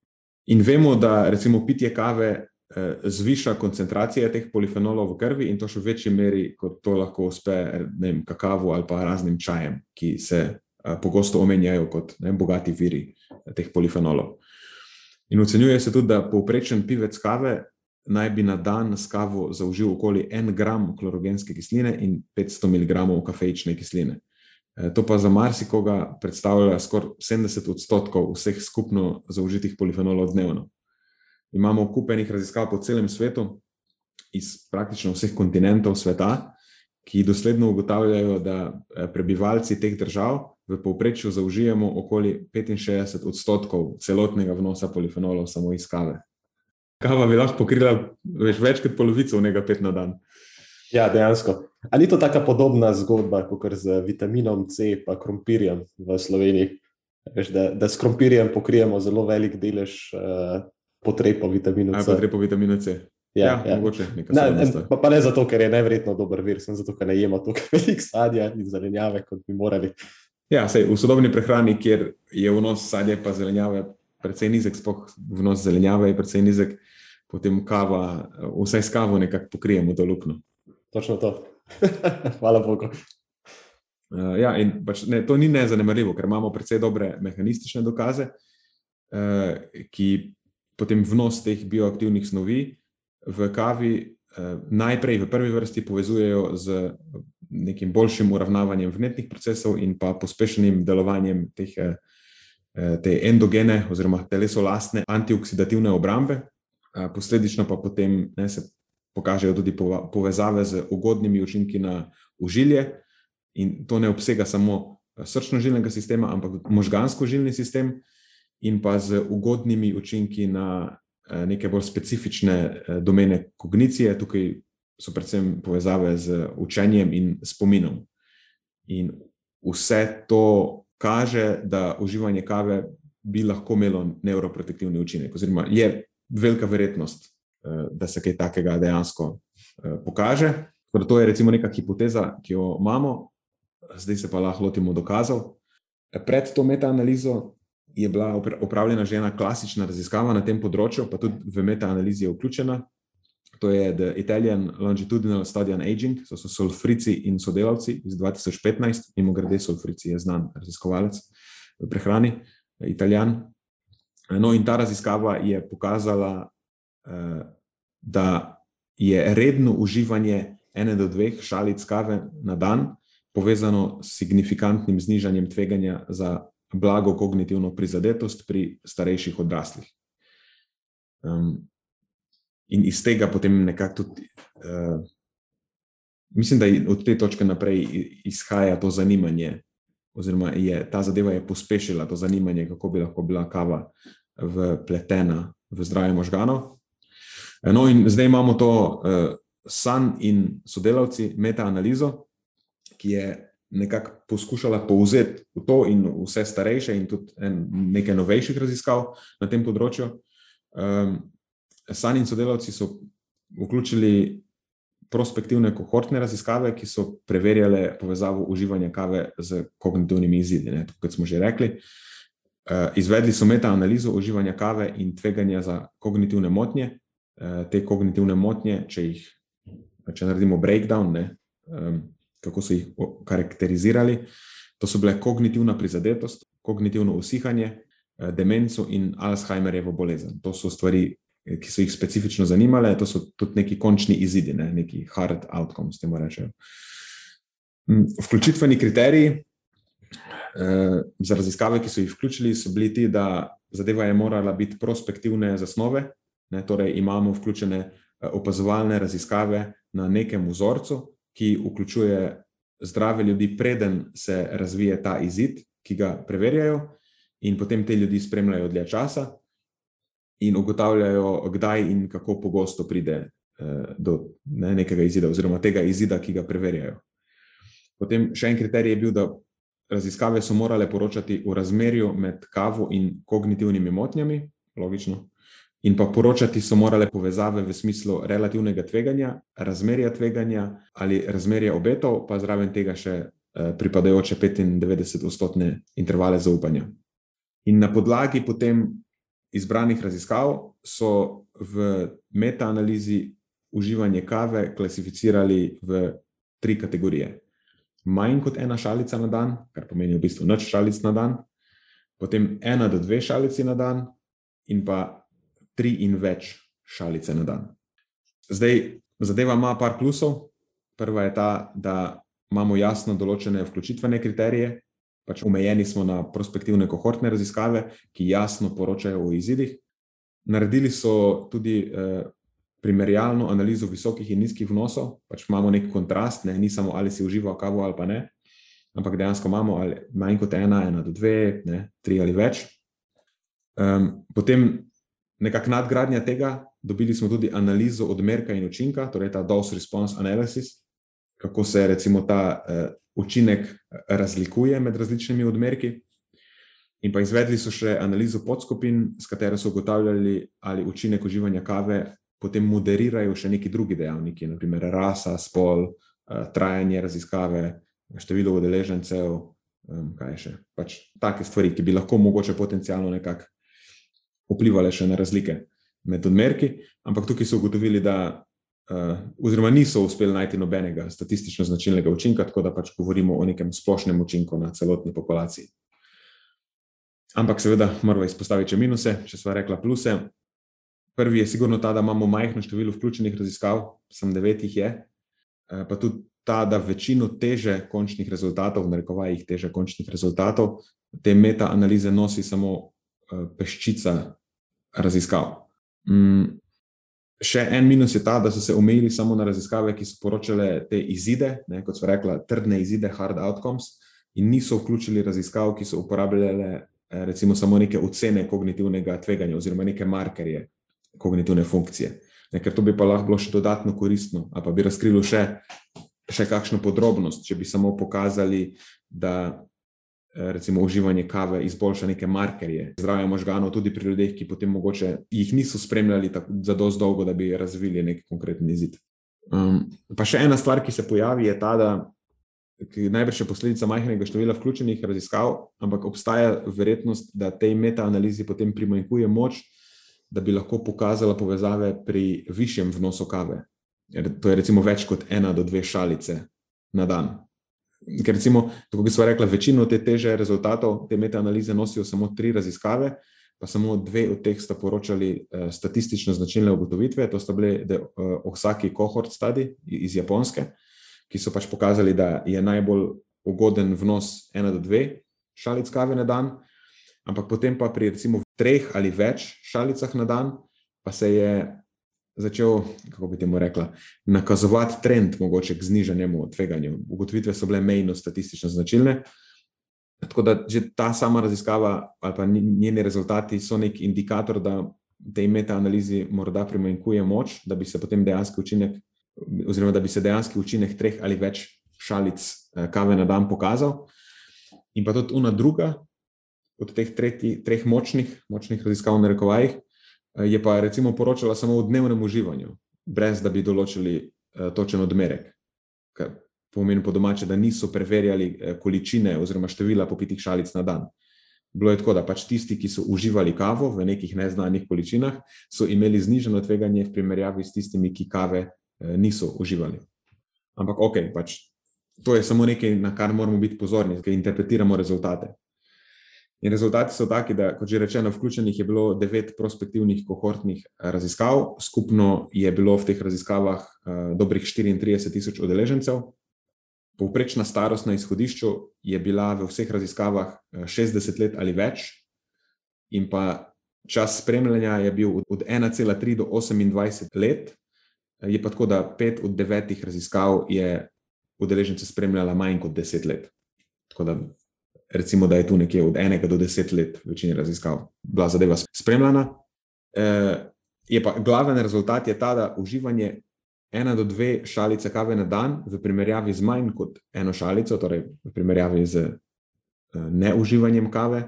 In vemo, da recimo pitje kave uh, zviša koncentracije teh polifenolov v krvi in to še v večji meri, kot to lahko uspe vem, kakavu ali pa raznim čajem, ki se uh, pogosto omenjajo kot ne, bogati viri uh, teh polifenolov. In ocenjuje se tudi, da povprečen pivec kave naj bi na dan s kavo zaužil okoli 1 gram klorogenske kisline in 500 mg kafeične kisline. E, To pa za marsikoga predstavlja skoraj 70 odstotkov vseh skupno zaužitih polifenolov dnevno. Imamo kupenih raziskav po celem svetu, iz praktično vseh kontinentov sveta, ki dosledno ugotavljajo, da eh, prebivalci teh držav v povprečju zaužijemo okoli 65 odstotkov celotnega vnosa polifenolov samo iz kave. Kava bi lahko pokrila več, več kot polovico vnega pet na dan. Ja, dejansko. Ali ni to tako podobna zgodba kot z vitaminom C in krompirjem v Sloveniji? Veš, da, da s krompirjem pokrijemo zelo velik delež uh, potreb po vitaminu C. pa gre po vitaminu C. Ja, ja. mogoče neka Ne, pa, pa ne zato, ker je nevrjetno dober vir, sem zato, ker ne jemo toliko *laughs* velik sadja in zelenjave, kot bi morali. Ja, sej, v sodobni prehrani, kjer je vnos sadja in zelenjave precej nizek, sploh vnos zelenjave je precej nizek, potem kava, vsaj s kavo nekako pokrijemo to luknjo. Točno to. *laughs* Hvala Bogu. Uh, ja, in pač ne, to ni nezanemarljivo, ker imamo precej dobre mehanistične dokaze, uh, ki potem vnos teh bioaktivnih snovi v kavi uh, najprej v prvi vrsti povezujejo z nekim boljšim uravnavanjem vnetnih procesov in pa pospešenim delovanjem teh, uh, te endogene oziroma telesolastne antioksidativne obrambe, uh, posledično pa potem ne, se pokažejo tudi povezave z ugodnimi učinki na užilje. In to ne obsega samo srčno-žilnega sistema, ampak možgansko-žilni sistem, in pa z ugodnimi učinki na eh, neke bolj specifične eh, domene kognicije. Tukaj so predvsem povezave z učenjem in spominom. In vse to kaže, da uživanje kave bi lahko imelo neuroprotektivni učinek, oziroma je velika verjetnost, da se kaj takega dejansko uh, pokaže. Torej, to je recimo neka hipoteza, ki jo imamo, zdaj se pa lahko lotimo dokazov. Pred to metaanalizo je bila opravljena že ena klasična raziskava na tem področju, pa tudi v metaanalizi je vključena. To je The Italian Longitudinal Study on Aging, to so Solfrici in sodelavci iz 2015, mimo grede, Solfrici je znan raziskovalec v prehrani, italijan. No, in ta raziskava je pokazala, eh, da je redno uživanje ene do dveh šalic kave na dan povezano s signifikantnim znižanjem tveganja za blago kognitivno prizadetost pri starejših odraslih. Um, in iz tega potem nekako tudi, uh, mislim, da od te točke naprej izhaja to zanimanje, oziroma je ta zadeva je pospešila to zanimanje, kako bi lahko bila kava vpletena v zdravje možganov. No, in zdaj imamo to uh, San in sodelavci metaanalizo, ki je nekako poskušala povzeti to in vse starejše, in tudi nekaj novejših raziskav na tem področju. Um, San in sodelavci so vključili prospektivne kohortne raziskave, ki so preverjale povezavo uživanja kave z kognitivnimi izidi. Ne, kot smo že rekli, uh, izvedli so metaanalizo uživanja kave in tveganja za kognitivne motnje. Uh, te kognitivne motnje, če jih če naredimo breakdown, ne, kako so jih karakterizirali. To so bile kognitivna prizadetost, kognitivno usihanje, eh, demenco in Alzheimerjevo bolezen. To so stvari, eh, ki so jih specifično zanimale, to so tudi neki končni izidi, ne? neki hard outcomes, temu rečejo. Mm, vključitveni kriteriji eh, za raziskave, ki so jih vključili, so bili ti, da zadeva je morala biti prospektivne zasnove, ne? torej imamo vključene opazovalne raziskave na nekem vzorcu, ki vključuje zdrave ljudi, preden se razvije ta izid, ki ga preverjajo, in potem te ljudi spremljajo dlje časa in ugotavljajo, kdaj in kako pogosto pride eh, do ne, nekega izida, oziroma tega izida, ki ga preverjajo. Potem še en kriterij je bil, da raziskave so morale poročati o razmerju med kavo in kognitivnimi motnjami, logično. In pa poročati so morale povezave v smislu relativnega tveganja, razmerja tveganja ali razmerja obetov, pa zraven tega še eh, pripadajoče 95-odstotne intervale zaupanja. In na podlagi potem izbranih raziskav so v metaanalizi uživanje kave klasificirali v tri kategorije. Manj kot ena šalica na dan, kar pomeni v bistvu noč šalic na dan, potem ena do dve šalici na dan, in pa tri in več šalice na dan. Zdaj, zadeva ima par plusov. Prva je ta, da imamo jasno določene vključitvene kriterije, pač omejeni smo na prospektivne kohortne raziskave, ki jasno poročajo o izidih. Naredili so tudi eh, primerjalno analizo visokih in nizkih vnosov, pač imamo nek kontrast, ne, ni samo ali si užival kavo ali pa ne, ampak dejansko imamo ali manj kot ena, ena do dve, ne, tri ali več. Um, potem nekakšna nadgradnja tega, dobili smo tudi analizo odmerka in učinka, torej ta dose response analysis, kako se recimo ta uh, učinek razlikuje med različnimi odmerki. In pa izvedli so še analizo podskupin, s katero so ugotavljali, ali učinek uživanja kave potem moderirajo še neki drugi dejavniki, naprimer rasa, spol, uh, trajanje raziskave, število udeležencev, um, kaj še. Pač take stvari, ki bi lahko mogoče potencialno nekako vplivali še na razlike med odmerki, ampak tukaj so ugotovili, da, uh, oziroma niso uspeli najti nobenega statistično značilnega učinka, tako da pač govorimo o nekem splošnem učinku na celotni populaciji. Ampak seveda moramo izpostaviti še minuse, če smo rekla pluse. Prvi je sigurno ta, da imamo majhno število vključenih raziskav, sem devet jih je, uh, pa tudi ta, da večino teže končnih rezultatov, v narekovajih teže končnih rezultatov, te meta-analize nosi samo uh, peščica raziskav. Mm, še en minus je ta, da so se omejili samo na raziskave, ki so poročale te izide, ne, kot so rekla, trdne izide, hard outcomes, in niso vključili raziskav, ki so uporabljale eh, recimo samo neke ocene kognitivnega tveganja oziroma neke markerje kognitivne funkcije. Ne, ker to bi pa lahko bilo še dodatno koristno, ali pa bi razkrilo še, še kakšno podrobnost, če bi samo pokazali, da recimo uživanje kave izboljša neke markerje zdravja možganov, tudi pri ljudeh, ki potem mogoče jih niso spremljali za dosto dolgo, da bi razvili nek konkreten izid. Um, pa še ena stvar, ki se pojavi, je ta, da najbrž je posledica majhnega števila vključenih raziskav, ampak obstaja verjetnost, da tej metaanalizi potem primanjkuje moč, da bi lahko pokazala povezave pri višjem vnosu kave. To je recimo več kot ena do dve šalice na dan. Ker recimo, tako bi sva rekla, večino te teže rezultatov te metaanalize nosijo samo tri raziskave, pa samo dve od teh sta poročali uh, statistično značilne ugotovitve, to sta bile uh, Osaki cohort study iz Japonske, ki so pač pokazali, da je najbolj ugoden vnos ena do dve šalic kave na dan, ampak potem pa pri recimo treh ali več šalicah na dan, pa se je začel, kako bi temu rekla, nakazovati trend mogoče k znižanemu tveganju. Ugotovitve so bile mejno statistično značilne. Tako da že ta sama raziskava ali pa njeni rezultati so nek indikator, da tej metaanalizi morda primanjkuje moč, da bi se potem dejanski učinek, oziroma da bi se dejanski učinek treh ali več šalic eh, kave na dan pokazal. In pa tudi una druga od teh tretji, treh močnih, močnih raziskav na rekovajih, Eh, je pa recimo poročala samo o dnevnem uživanju, brez da bi določili uh, točen odmerek. Kar pomeni po domače, da niso preverjali uh, količine oziroma števila popitih šalic na dan. Bilo je tako, da pač tisti, ki so uživali kavo v nekih neznanih količinah, so imeli zniženo tveganje v primerjavi s tistimi, ki kave niso uživali. Ampak ok, pač to je samo nekaj, na kar moramo biti pozorni, ker interpretiramo rezultate. In rezultati so taki, da, kot že rečeno, vključenih je bilo devet prospektivnih kohortnih eh, raziskav, skupno je bilo v teh raziskavah uh, dobrih 34 tisoč udeležencev. Povprečna starost na izhodišču je bila v vseh raziskavah 60 eh, let ali več, in pa čas spremljanja je bil od 1,3 do 28 let. Je pa tako, da pet od devetih raziskav je udeležence spremljala manj kot 10 let. Tako da recimo, da je tu nekje od enega do deset let, večina raziskav, bila zadeva spremljena. E, glaven rezultat je ta, da uživanje ena do dve šalice kave na dan, v primerjavi z manj kot eno šalico, torej v primerjavi z e, neuživanjem kave,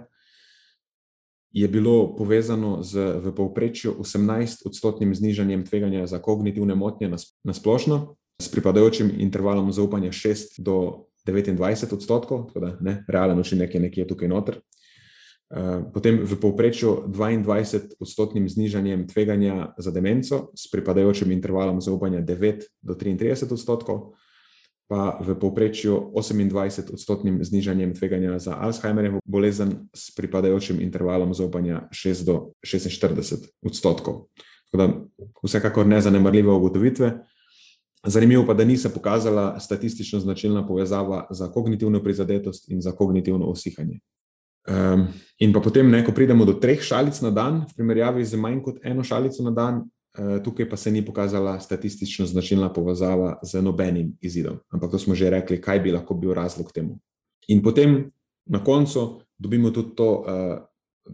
je bilo povezano z v povprečju 18-odstotnim znižanjem tveganja za kognitivne motnje na splošno, s pripadajočim intervalom zaupanja 6 do 29 odstotkov, tako da ne, realen učinek je nekje tukaj noter. Eh, potem v povprečju 22 odstotnim znižanjem tveganja za demenco s pripadajočim intervalom zaupanja 9 do 33 odstotkov, pa v povprečju 28 odstotnim znižanjem tveganja za Alzheimerjevo bolezen s pripadajočim intervalom zaupanja 6 do 46 odstotkov. Tako da vsekakor nezanemarljive ugotovitve. Zanimivo pa, da ni se pokazala statistično značilna povezava za kognitivno prizadetost in za kognitivno osihanje. Um, in pa potem, ne, ko pridemo do treh šalic na dan, v primerjavi z manj kot eno šalico na dan, uh, tukaj pa se ni pokazala statistično značilna povezava z nobenim izidom. Ampak to smo že rekli, kaj bi lahko bil razlog temu. In potem na koncu dobimo tudi to, uh,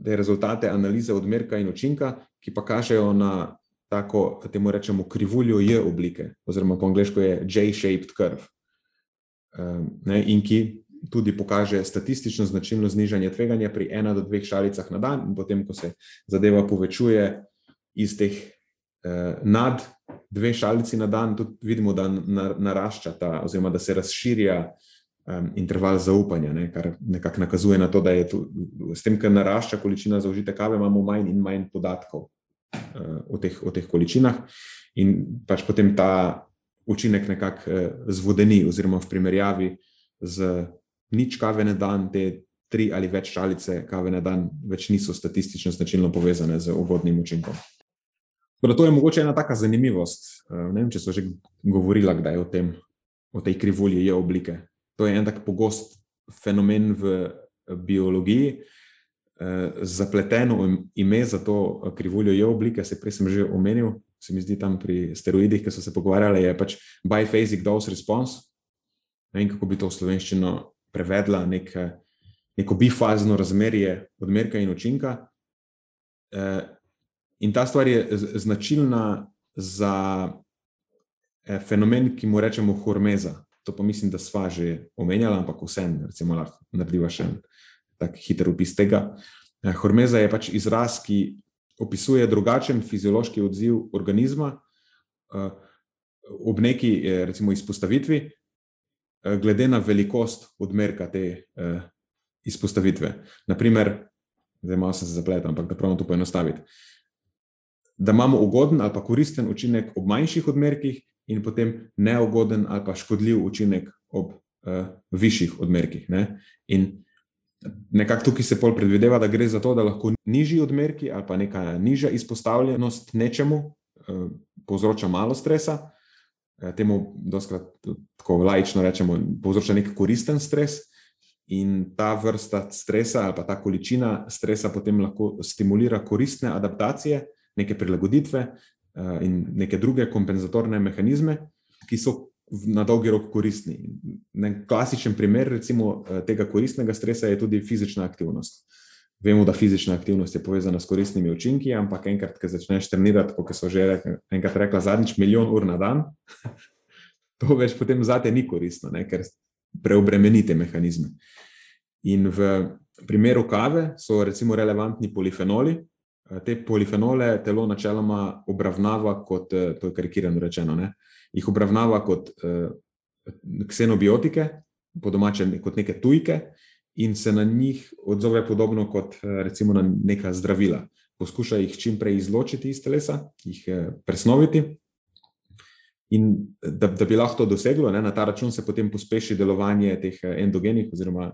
te rezultate analize odmerka in učinka, ki pa kažejo na tako, temu rečemo, krivuljo J oblike, oziroma po angliško je J-shaped curve. Um, ne, in ki tudi pokaže statistično značilno znižanje tveganja pri ena do dveh šalicah na dan, in potem, ko se zadeva povečuje iz teh uh, nad dve šalici na dan, tudi vidimo, da narašča ta, oziroma da se razširja um, interval zaupanja, ne, kar nekako nakazuje na to, da je tu, s tem, ker narašča količina zaužite kave, imamo manj in manj podatkov v teh, v teh količinah, in pač potem ta učinek nekako eh, zvodeni, oziroma v primerjavi z nič kave na dan, te tri ali več šalice kave na dan, več niso statistično značilno povezane z ugodnim učinkom. Torej, to je mogoče ena taka zanimivost. Eh, ne vem, če so že govorila, kdaj o tem, o tej krivulji je oblike. To je en tak pogost fenomen v biologiji, Eh, zapleteno ime za to eh, krivuljo je oblike, se prej sem že omenil, se mi zdi tam pri steroidih, ki so se pogovarjali, je pač biphasic dose response. Ne vem, kako bi to v slovenščino prevedla, nek, neko bifazno razmerje odmerka in učinka. Eh, in ta stvar je značilna za fenomen, ki mu rečemo hormeza. to pa mislim, da sva že omenjala, ampak vsem, recimo, lahko narediva še en tak hiter opis tega. Eh, hormeza je pač izraz, ki opisuje drugačen fiziološki odziv organizma eh, ob neki, eh, recimo, izpostavitvi, glede na velikost odmerka te izpostavitve. Naprimer, zdaj malo se zapletam, ampak da pravim to poenostaviti. Da imamo ugoden ali pa koristen učinek ob manjših odmerkih, in potem neugoden ali pa škodljiv učinek ob uh, višjih odmerkih. Ne? In nekako tukaj se pol predvideva, da gre za to, da lahko nižji odmerki ali pa neka nižja izpostavljenost nečemu uh, povzroča malo stresa. Uh, temu, doskrat, tako laično rečemo, povzroča nek koristen stres. In ta vrsta stresa, ali pa ta količina stresa, potem lahko stimulira koristne adaptacije, neke prilagoditve, Eh, in neke druge kompenzatorne mehanizme, ki so na dolgi rok koristni. En klasičen primer recimo, eh, tega koristnega stresa je tudi fizična aktivnost. Vemo, da fizična aktivnost je povezana s koristnimi učinki, ampak enkrat, ko začneš trenirati, kot so že rekli, enkrat rekla, zadnjič milijon ur na dan, *laughs* to več potem zate ni koristno, ne, ker preobremenite mehanizme. In v primeru kave so recimo relevantni polifenoli, Eh, te polifenole telo načeloma obravnava kot, eh, to je karikirano rečeno, ne, jih obravnava kot uh, ksenobiotike, po domače kot neke tujke, in se na njih odzove podobno kot recimo na neka zdravila. Poskuša jih čim prej izločiti iz telesa, jih presnoviti. In da, da bi lahko to doseglo, ne, na ta račun se potem pospeši delovanje teh endogenih oziroma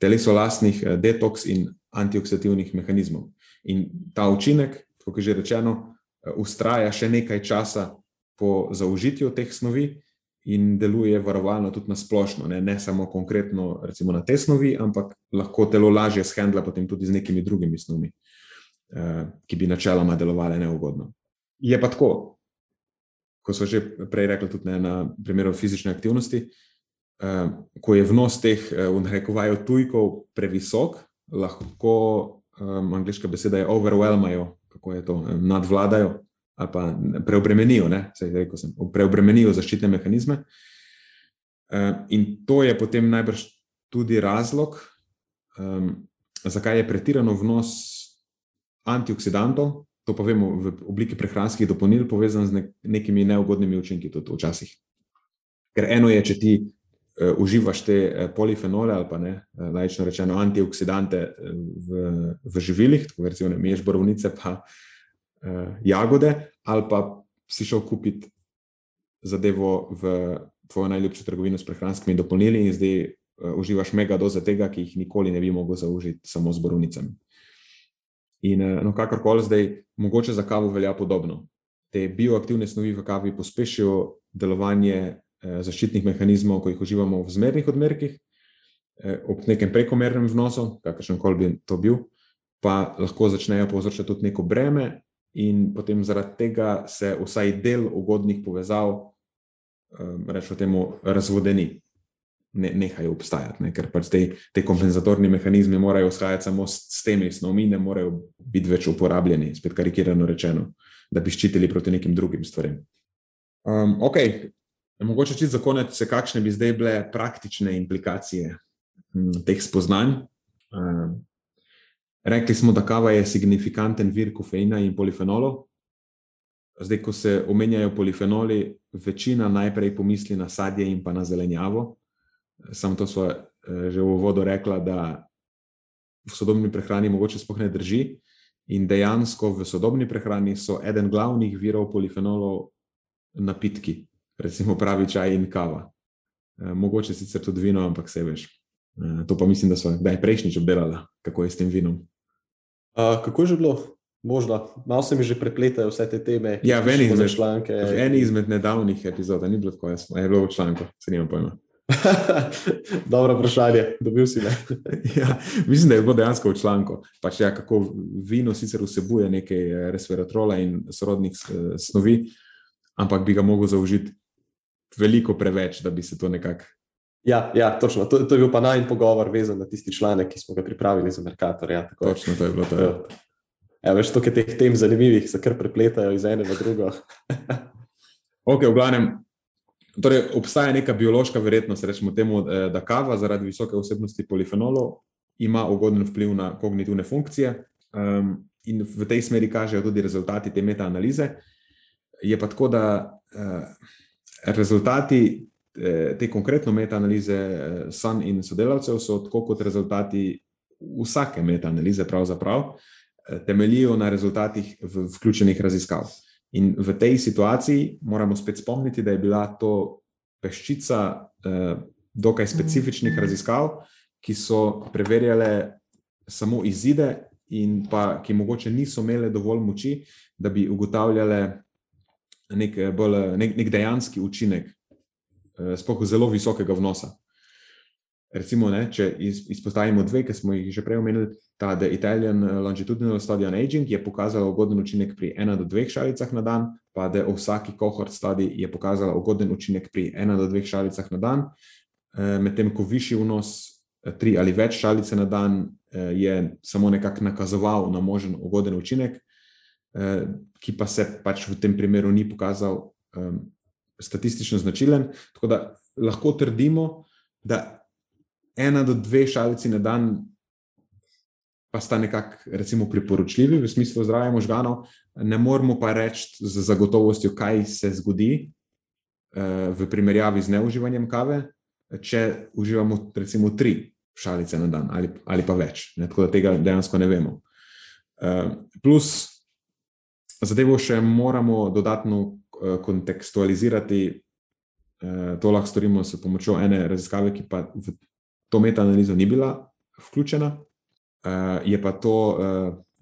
telesolastnih detoks in antioksidativnih mehanizmov. In ta učinek, kot je že rečeno, ustraja še nekaj časa po zaužitju teh snovi in deluje varovalno tudi na splošno, ne, ne samo konkretno na te snovi, ampak lahko telo lažje shendla potem tudi z nekimi drugimi snovmi, eh, ki bi načeloma delovale neugodno. Je pa tako, kot so že prej rekli, tudi ne, na primeru fizične aktivnosti, eh, ko je vnos teh, eh, v narekovaju, tujkov previsok, lahko um, angliška beseda je overwhelmajo, kako je to, um, nadvladajo ali pa preobremenijo, Sej, rekel sem, preobremenijo zaščitne mehanizme. Um, in to je potem najbrž tudi razlog, um, zakaj je pretirano vnos antioksidantov, to pa vemo v obliki prehranskih dopolnil, povezan z nek nekimi neugodnimi učinki tudi včasih. Ker eno je, če ti uh, uživaš te uh, polifenole ali pa ne, uh, lajično rečeno, antioksidante v, v živilih, tako recimo, ne miješ borovnice, pa uh, jagode, ali pa si šel kupiti zadevo v tvojo najljubšo trgovino s prehranskimi dopolnili in zdaj uh, uživaš mega doze tega, ki jih nikoli ne bi mogel zaužiti samo z borovnicami. In uh, no, kakorkoli zdaj, mogoče za kavo velja podobno. Te bioaktivne snovi v kavi pospešijo delovanje Eh, zaščitnih mehanizmov, ko jih uživamo v zmernih odmerkih, eh, ob nekem prekomernem vnosu, kakršen koli bi to bil, pa lahko začnejo povzročati tudi neko breme, in potem zaradi tega se vsaj del ugodnih povezav, eh, rečemo temu, razvodeni, ne, nehajo obstajati, ne? ker pač te, te kompenzatorni mehanizmi morajo vzhajati samo s, s temi snovmi, ne morejo biti več uporabljeni, spet karikirano rečeno, da bi ščitili proti nekim drugim stvarem. Um, ok, Mogoče čisto za konec, kakšne bi zdaj bile praktične implikacije hm, teh spoznanj. Ehm, rekli smo, da kava je signifikanten vir kofeina in polifenolov. Zdaj, ko se omenjajo polifenoli, večina najprej pomisli na sadje in pa na zelenjavo. Sam to so eh, že v uvodu rekla, da v sodobni prehrani mogoče sploh ne drži. In dejansko v sodobni prehrani so eden glavnih virov polifenolov napitki, recimo pravi čaj in kava. E, mogoče sicer tudi vino, ampak se veš. E, to pa mislim, da so kdaj prejšnjič obdelali, kako je s tem vinom. A, kako je že bilo? Možda, malo se mi že prepletajo vse te teme. Ja, v eni izmed, eni izmed nedavnih epizod, ni bilo tako jasno, je bilo v članku, se nimam pojma. *laughs* Dobro vprašanje, dobil si me. *laughs* ja, mislim, da je bilo dejansko v članku. Pač, ja, kako vino sicer vsebuje nekaj e, resveratrola in sorodnih snovi, ampak bi ga mogel zaužiti veliko preveč, da bi se to nekako. Ja, ja, točno. To, to je bil pa najmanj pogovor, vezan na tisti članek, ki smo ga pripravili za Merkator. Ja, točno, to je bilo to. Ja. Ja, veš, to je teh tem zanimivih, se kar prepletajo iz ene v drugo. *laughs* ok, v glavnem, Torej, obstaja neka biološka verjetnost, rečemo temu, eh, da kava zaradi visoke vsebnosti polifenolov ima ugoden vpliv na kognitivne funkcije. Um, in v tej smeri kažejo tudi rezultati te metaanalize. Je pa tako, da uh, rezultati te konkretno metaanalize uh, Sun in sodelavcev so tako kot rezultati vsake metaanalize, pravzaprav uh, temeljijo na rezultatih v vključenih raziskav. In v tej situaciji moramo spet spomniti, da je bila to peščica uh, dokaj specifičnih raziskav, ki so preverjale samo izide in pa ki mogoče niso imele dovolj moči, da bi ugotavljale nek, bolj, nek, nek dejanski učinek, eh, spohaj zelo visokega vnosa. Recimo, ne, če izpostavimo dve, ki smo jih že prej omenili, ta The Italian Longitudinal Study on Aging je pokazala ugoden učinek pri ena do dveh šalicah na dan, pa The Osaki Cohort Study je pokazala ugoden učinek pri ena do dveh šalicah na dan, eh, medtem ko višji vnos tri ali več šalice na dan Eh, je samo nekako nakazoval na možen ugoden učinek, eh, ki pa se pač v tem primeru ni pokazal ehm, statistično značilen. Tako da lahko trdimo, da ena do dve šalici na dan. Pa sta nekako priporočljivi v smislu zdravja možganov, ne moremo pa reči z zagotovostjo, kaj se zgodi uh, v primerjavi z neuživanjem kave, če uživamo recimo tri šalice na dan ali, ali pa več. Ne? Tako da tega dejansko ne vemo. Uh, plus, zadevo še moramo dodatno kontekstualizirati. Uh, to lahko storimo s pomočjo ene raziskave, ki pa v to metaanalizo ni bila vključena. Uh, je pa to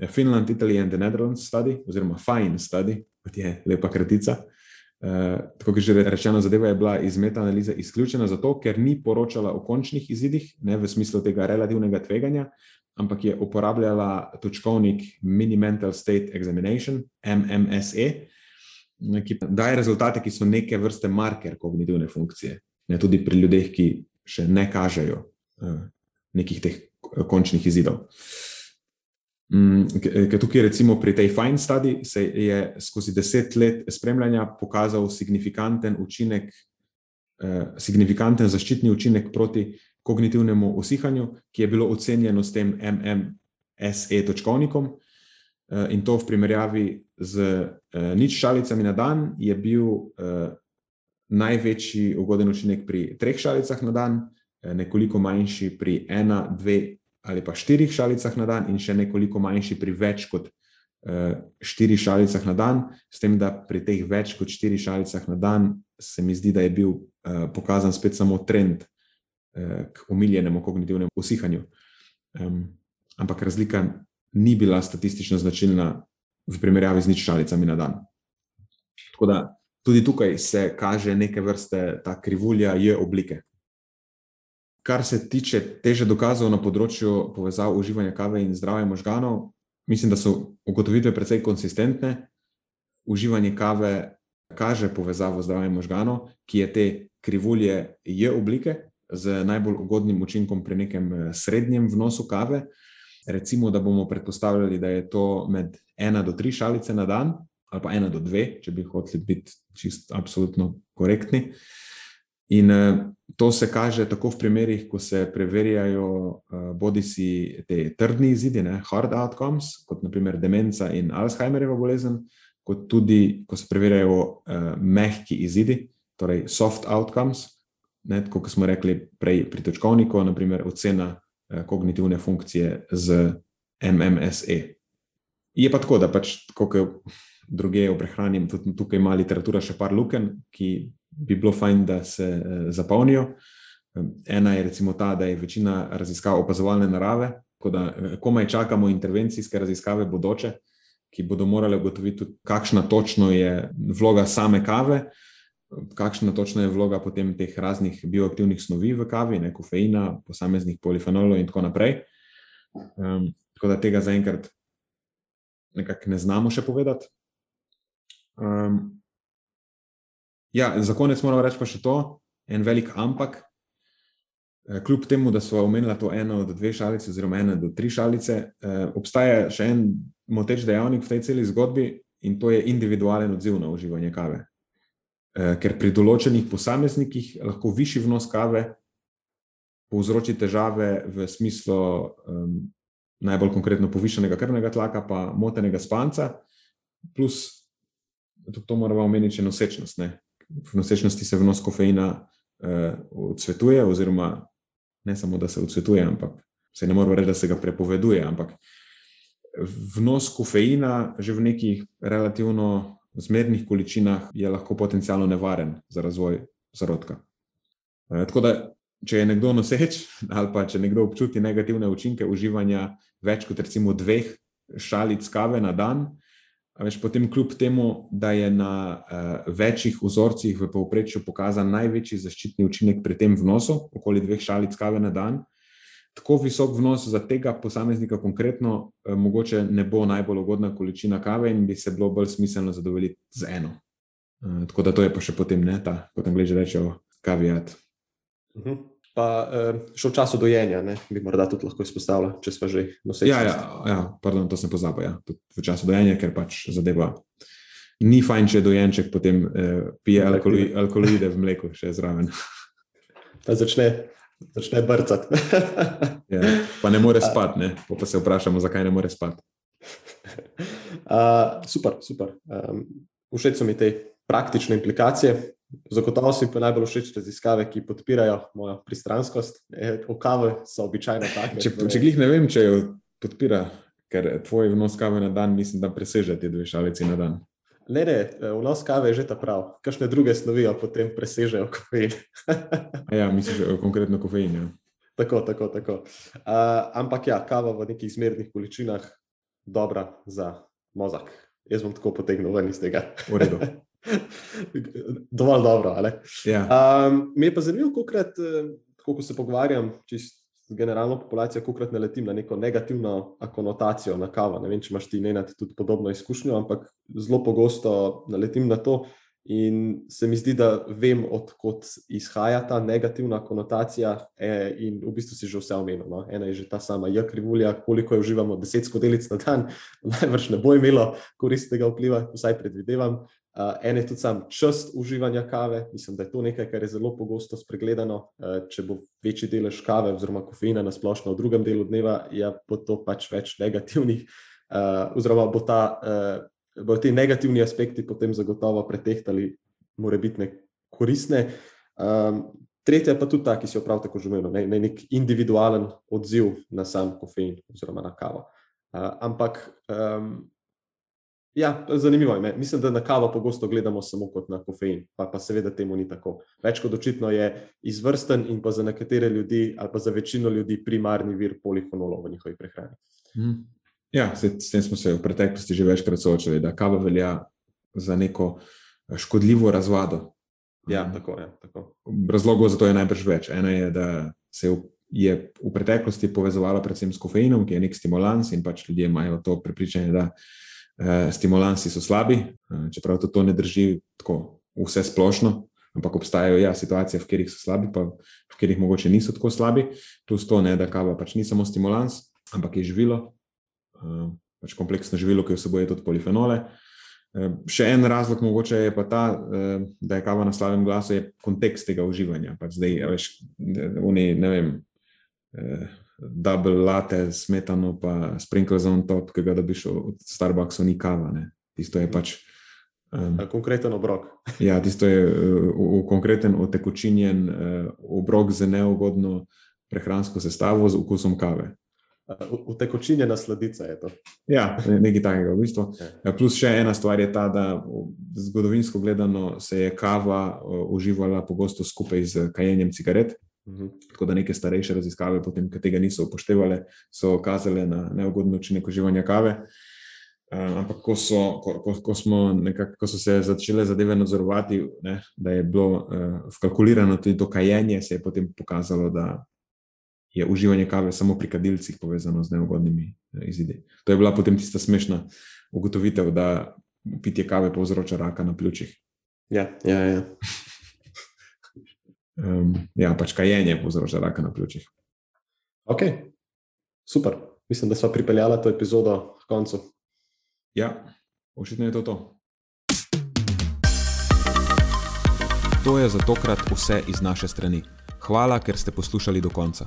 Finland, Italy and the Netherlands study, oziroma Fine study, kot je lepa kratica. Eh, tako kot že rečeno, zadeva je bila iz metaanalize izključena zato, ker ni poročala o končnih izidih, ne v smislu tega relativnega tveganja, ampak je uporabljala točkovnik Mini Mental State Examination, MMSE, ki daje rezultate, ki so neke vrste marker kognitivne funkcije, ne tudi pri ljudeh, ki še ne kažejo uh, nekih teh končnih izidov. Mm, ker tukaj, recimo pri tej Fine Study, se je skozi deset let spremljanja pokazal signifikanten učinek, eh, signifikanten zaščitni učinek proti kognitivnemu usihanju, ki je bilo ocenjeno s tem MMSE točkovnikom. Eh, in to v primerjavi z eh, nič šalicami na dan je bil največji ugoden učinek pri treh šalicah na dan, nekoliko manjši pri ena, dve ali pa štirih šalicah na dan, in še nekoliko manjši pri več kot uh, štirih šalicah na dan, s tem, da pri teh več kot štirih šalicah na dan se mi zdi, da je bil uh, pokazan spet samo trend uh, k umiljenemu kognitivnemu usihanju. Um, ampak razlika ni bila statistično značilna v primerjavi z nič šalicami na dan. Tako da tudi tukaj se kaže neke vrste ta krivulja J oblike kar se tiče teže dokazov na področju povezav uživanja kave in zdravja možganov, mislim, da so ugotovitve precej konsistentne. Uživanje kave kaže povezavo zdravja možganov, ki je te krivulje J oblike z najbolj ugodnim učinkom pri nekem eh, srednjem vnosu kave. Recimo, da bomo predpostavljali, da je to med ena do tri šalice na dan, ali pa ena do dve, če bi hoteli biti čist absolutno korektni. In uh, to se kaže tako v primerih, ko se preverjajo uh, bodi si te trdni izidi, ne, hard outcomes, kot naprimer demenca in Alzheimerjeva bolezen, kot tudi, ko se preverjajo uh, mehki izidi, torej soft outcomes, ne, kot smo rekli prej pri točkovniku, naprimer ocena kognitivne funkcije z MMSE. Je pa tako, da pač, kot druge v prehrani, tudi tukaj ima literatura še par luken, ki bi bilo fajn, da se eh, zapolnijo. Ena je recimo ta, da je večina raziskav opazovalne narave, tako da eh, komaj čakamo intervencijske raziskave bodoče, ki bodo morale ugotoviti, kakšna točno je vloga same kave, kakšna točno je vloga potem teh raznih bioaktivnih snovi v kavi, ne kofeina, posameznih polifenolov in tako naprej. Um, tako da tega zaenkrat nekako ne znamo še povedati. Um, Ja, za konec moram reči pa še to, en velik ampak. Eh, kljub temu, da smo omenili to eno od dve šalice, oziroma eno do tri šalice, eh, obstaja še en moteč dejavnik v tej celi zgodbi in to je individualen odziv na uživanje kave. Ker pri določenih posameznikih lahko višji vnos kave povzroči težave v smislu um, najbolj konkretno povišenega krvnega tlaka, pa motenega spanca, plus tudi to moramo omeniti, nosečnost. Ne? V nosečnosti se vnos kofeina uh, odsvetuje, oziroma ne samo, da se odsvetuje, ampak se ne moramo reči, da se ga prepoveduje, ampak vnos kofeina že v nekih relativno zmernih količinah je lahko potencialno nevaren za razvoj zarodka. Uh, tako da če je nekdo noseč, ali pa če nekdo občuti negativne učinke uživanja več kot recimo dveh šalic kave na dan, veš, potem kljub temu, da je na uh, večjih vzorcih v povprečju pokazan največji zaščitni učinek pri tem vnosu, okoli dveh šalic kave na dan. Tako visok vnos za tega posameznika, konkretno, eh, mogoče ne bo najbolj ugodna količina kave, in bi se bilo bolj smiselno zadovoljiti z eno. Eh, tako da to je pa še potem ne ta, kot angliži rečejo, kavijat. Mhm. Pa še v času dojenja, ne, bi morda tudi lahko izpostavila, če smo že nosili. Ja, ja, ja pardon, to sem pozabil. Ja. V času dojenja, ker pač zadeva. Ni fajn, če dojenček potem eh, pije alkoholi, alkoholide v mleku, še zraven. Pa začne, začne brcati. *laughs* ja, pa ne more spati, ne? pa se vprašamo, zakaj ne more spati. Uh, *laughs* super, super. Um, všeč so mi te praktične implikacije. Zagotovo si pa najbolj všeč raziskave, ki podpirajo mojo pristranskost. E, o kavi so običajno take. Če, torej... če glih ne vem, če jo podpira, ker tvoj vnos kave na dan, mislim, da preseže te dve šalici na dan. Ne, ne, e, vnos kave je že ta prav. Kakšne druge snovi potem presežejo kofein. *laughs* ja, misliš, konkretno kofein. Ja. Tako, tako, tako. Uh, ampak ja, kava v nekih zmernih količinah je dobra za mozak. Jaz bom tako potegnil ven iz tega. V redu. *laughs* Dovolj dobro. Ja. Um, mi je pa zanimivo, kokrat, eh, ko se pogovarjam generalno populacijo, kokrat ne letim na neko negativno konotacijo na kavo. Ne vem, če imaš ti ne tudi podobno izkušnjo, ampak zelo pogosto naletim na to. In se mi zdi, da vem, odkot izhaja ta negativna konotacija, e, in v bistvu si že vse omenil. No? Ena je že ta sama J. krivulja, koliko jo uživamo, deset skodelic na dan, *laughs* najbrž ne bo imelo koristnega vpliva, vsaj predvidevam. Uh, en je tudi sam čas uživanja kave, mislim, da je to nekaj, kar je zelo pogosto spregledano. Uh, če bo večji delež kave, oziroma kofeina na splošno v drugem delu dneva, je ja, to pač več negativnih, uh, oziroma bo ta, uh, bo ti negativni aspekti potem zagotovo pretehtali, more biti nek koristne. Um, tretja pa tudi ta, ki si jo prav tako že omenil, ne, ne nek individualen odziv na sam kofein oziroma na kavo. Uh, ampak um, Ja, zanimivo je. Mislim, da na kavo pogosto gledamo samo kot na kofein, pa, pa seveda temu ni tako. Več kot očitno je izvrsten in pa za nekatere ljudi, ali pa za večino ljudi, primarni vir polifonolov v njihovi prehrani. Mm. Ja, s tem smo se v preteklosti že večkrat soočali, da kava velja za neko eh, škodljivo razvado. Ja, tako je. Tako. Razlogov za to je najbrž več. Eno je, da se je v preteklosti povezovalo predvsem s kofeinom, ki je nek stimulans in pač ljudje imajo to prepričanje, da eh, stimulansi so slabi, eh, čeprav to ne drži tako vse splošno, ampak obstajajo ja, situacije, v katerih so slabi, pa v katerih mogoče niso tako slabi. Plus to, ne, da kava pač ni samo stimulans, ampak je živilo, pač kompleksno živilo, ki vsebuje tudi polifenole. Eh, še en razlog mogoče je pa ta, eh, da je kava na slabem glasu, je kontekst tega uživanja. Pač zdaj, veš, ne, ne vem. Eh, double latte, smetano, pa sprinkle on top, ki ga dobiš od Starbucksa, ni kava. Ne. Tisto je pač. Um, konkreten obrok. *laughs* ja, tisto je v konkreten, otekočinjen uh, obrok z neugodno prehransko sestavo, z okusom kave. Utekočinjena sladica je to. Ja, nekaj takega v bistvu. Ja. Plus še ena stvar je ta, da zgodovinsko gledano se je kava uživala pogosto skupaj z kajenjem cigaret. Mhm. Tako da neke starejše raziskave, potem, ki tega niso upoštevali, so kazale na neugoden učinek uživanja kave. Uh, ampak, ko so, ko, ko, ko, nekak, ko so se začele zadeve nadzorovati, ne, da je bilo uh, vkalkulirano tudi to kajenje, se je potem pokazalo, da je uživanje kave samo pri kadilcih povezano z neugodnimi uh, izidi. To je bila potem tista smešna ugotovitev, da pitje kave povzroča raka na pljučih. Ja, ja, ja *laughs* um, ja, pač kajenje povzroča raka na pljučih. Ok, super. Mislim, da smo pripeljali to epizodo k koncu. Ja, očitno je to to. To je za tokrat vse iz naše strani. Hvala, ker ste poslušali do konca.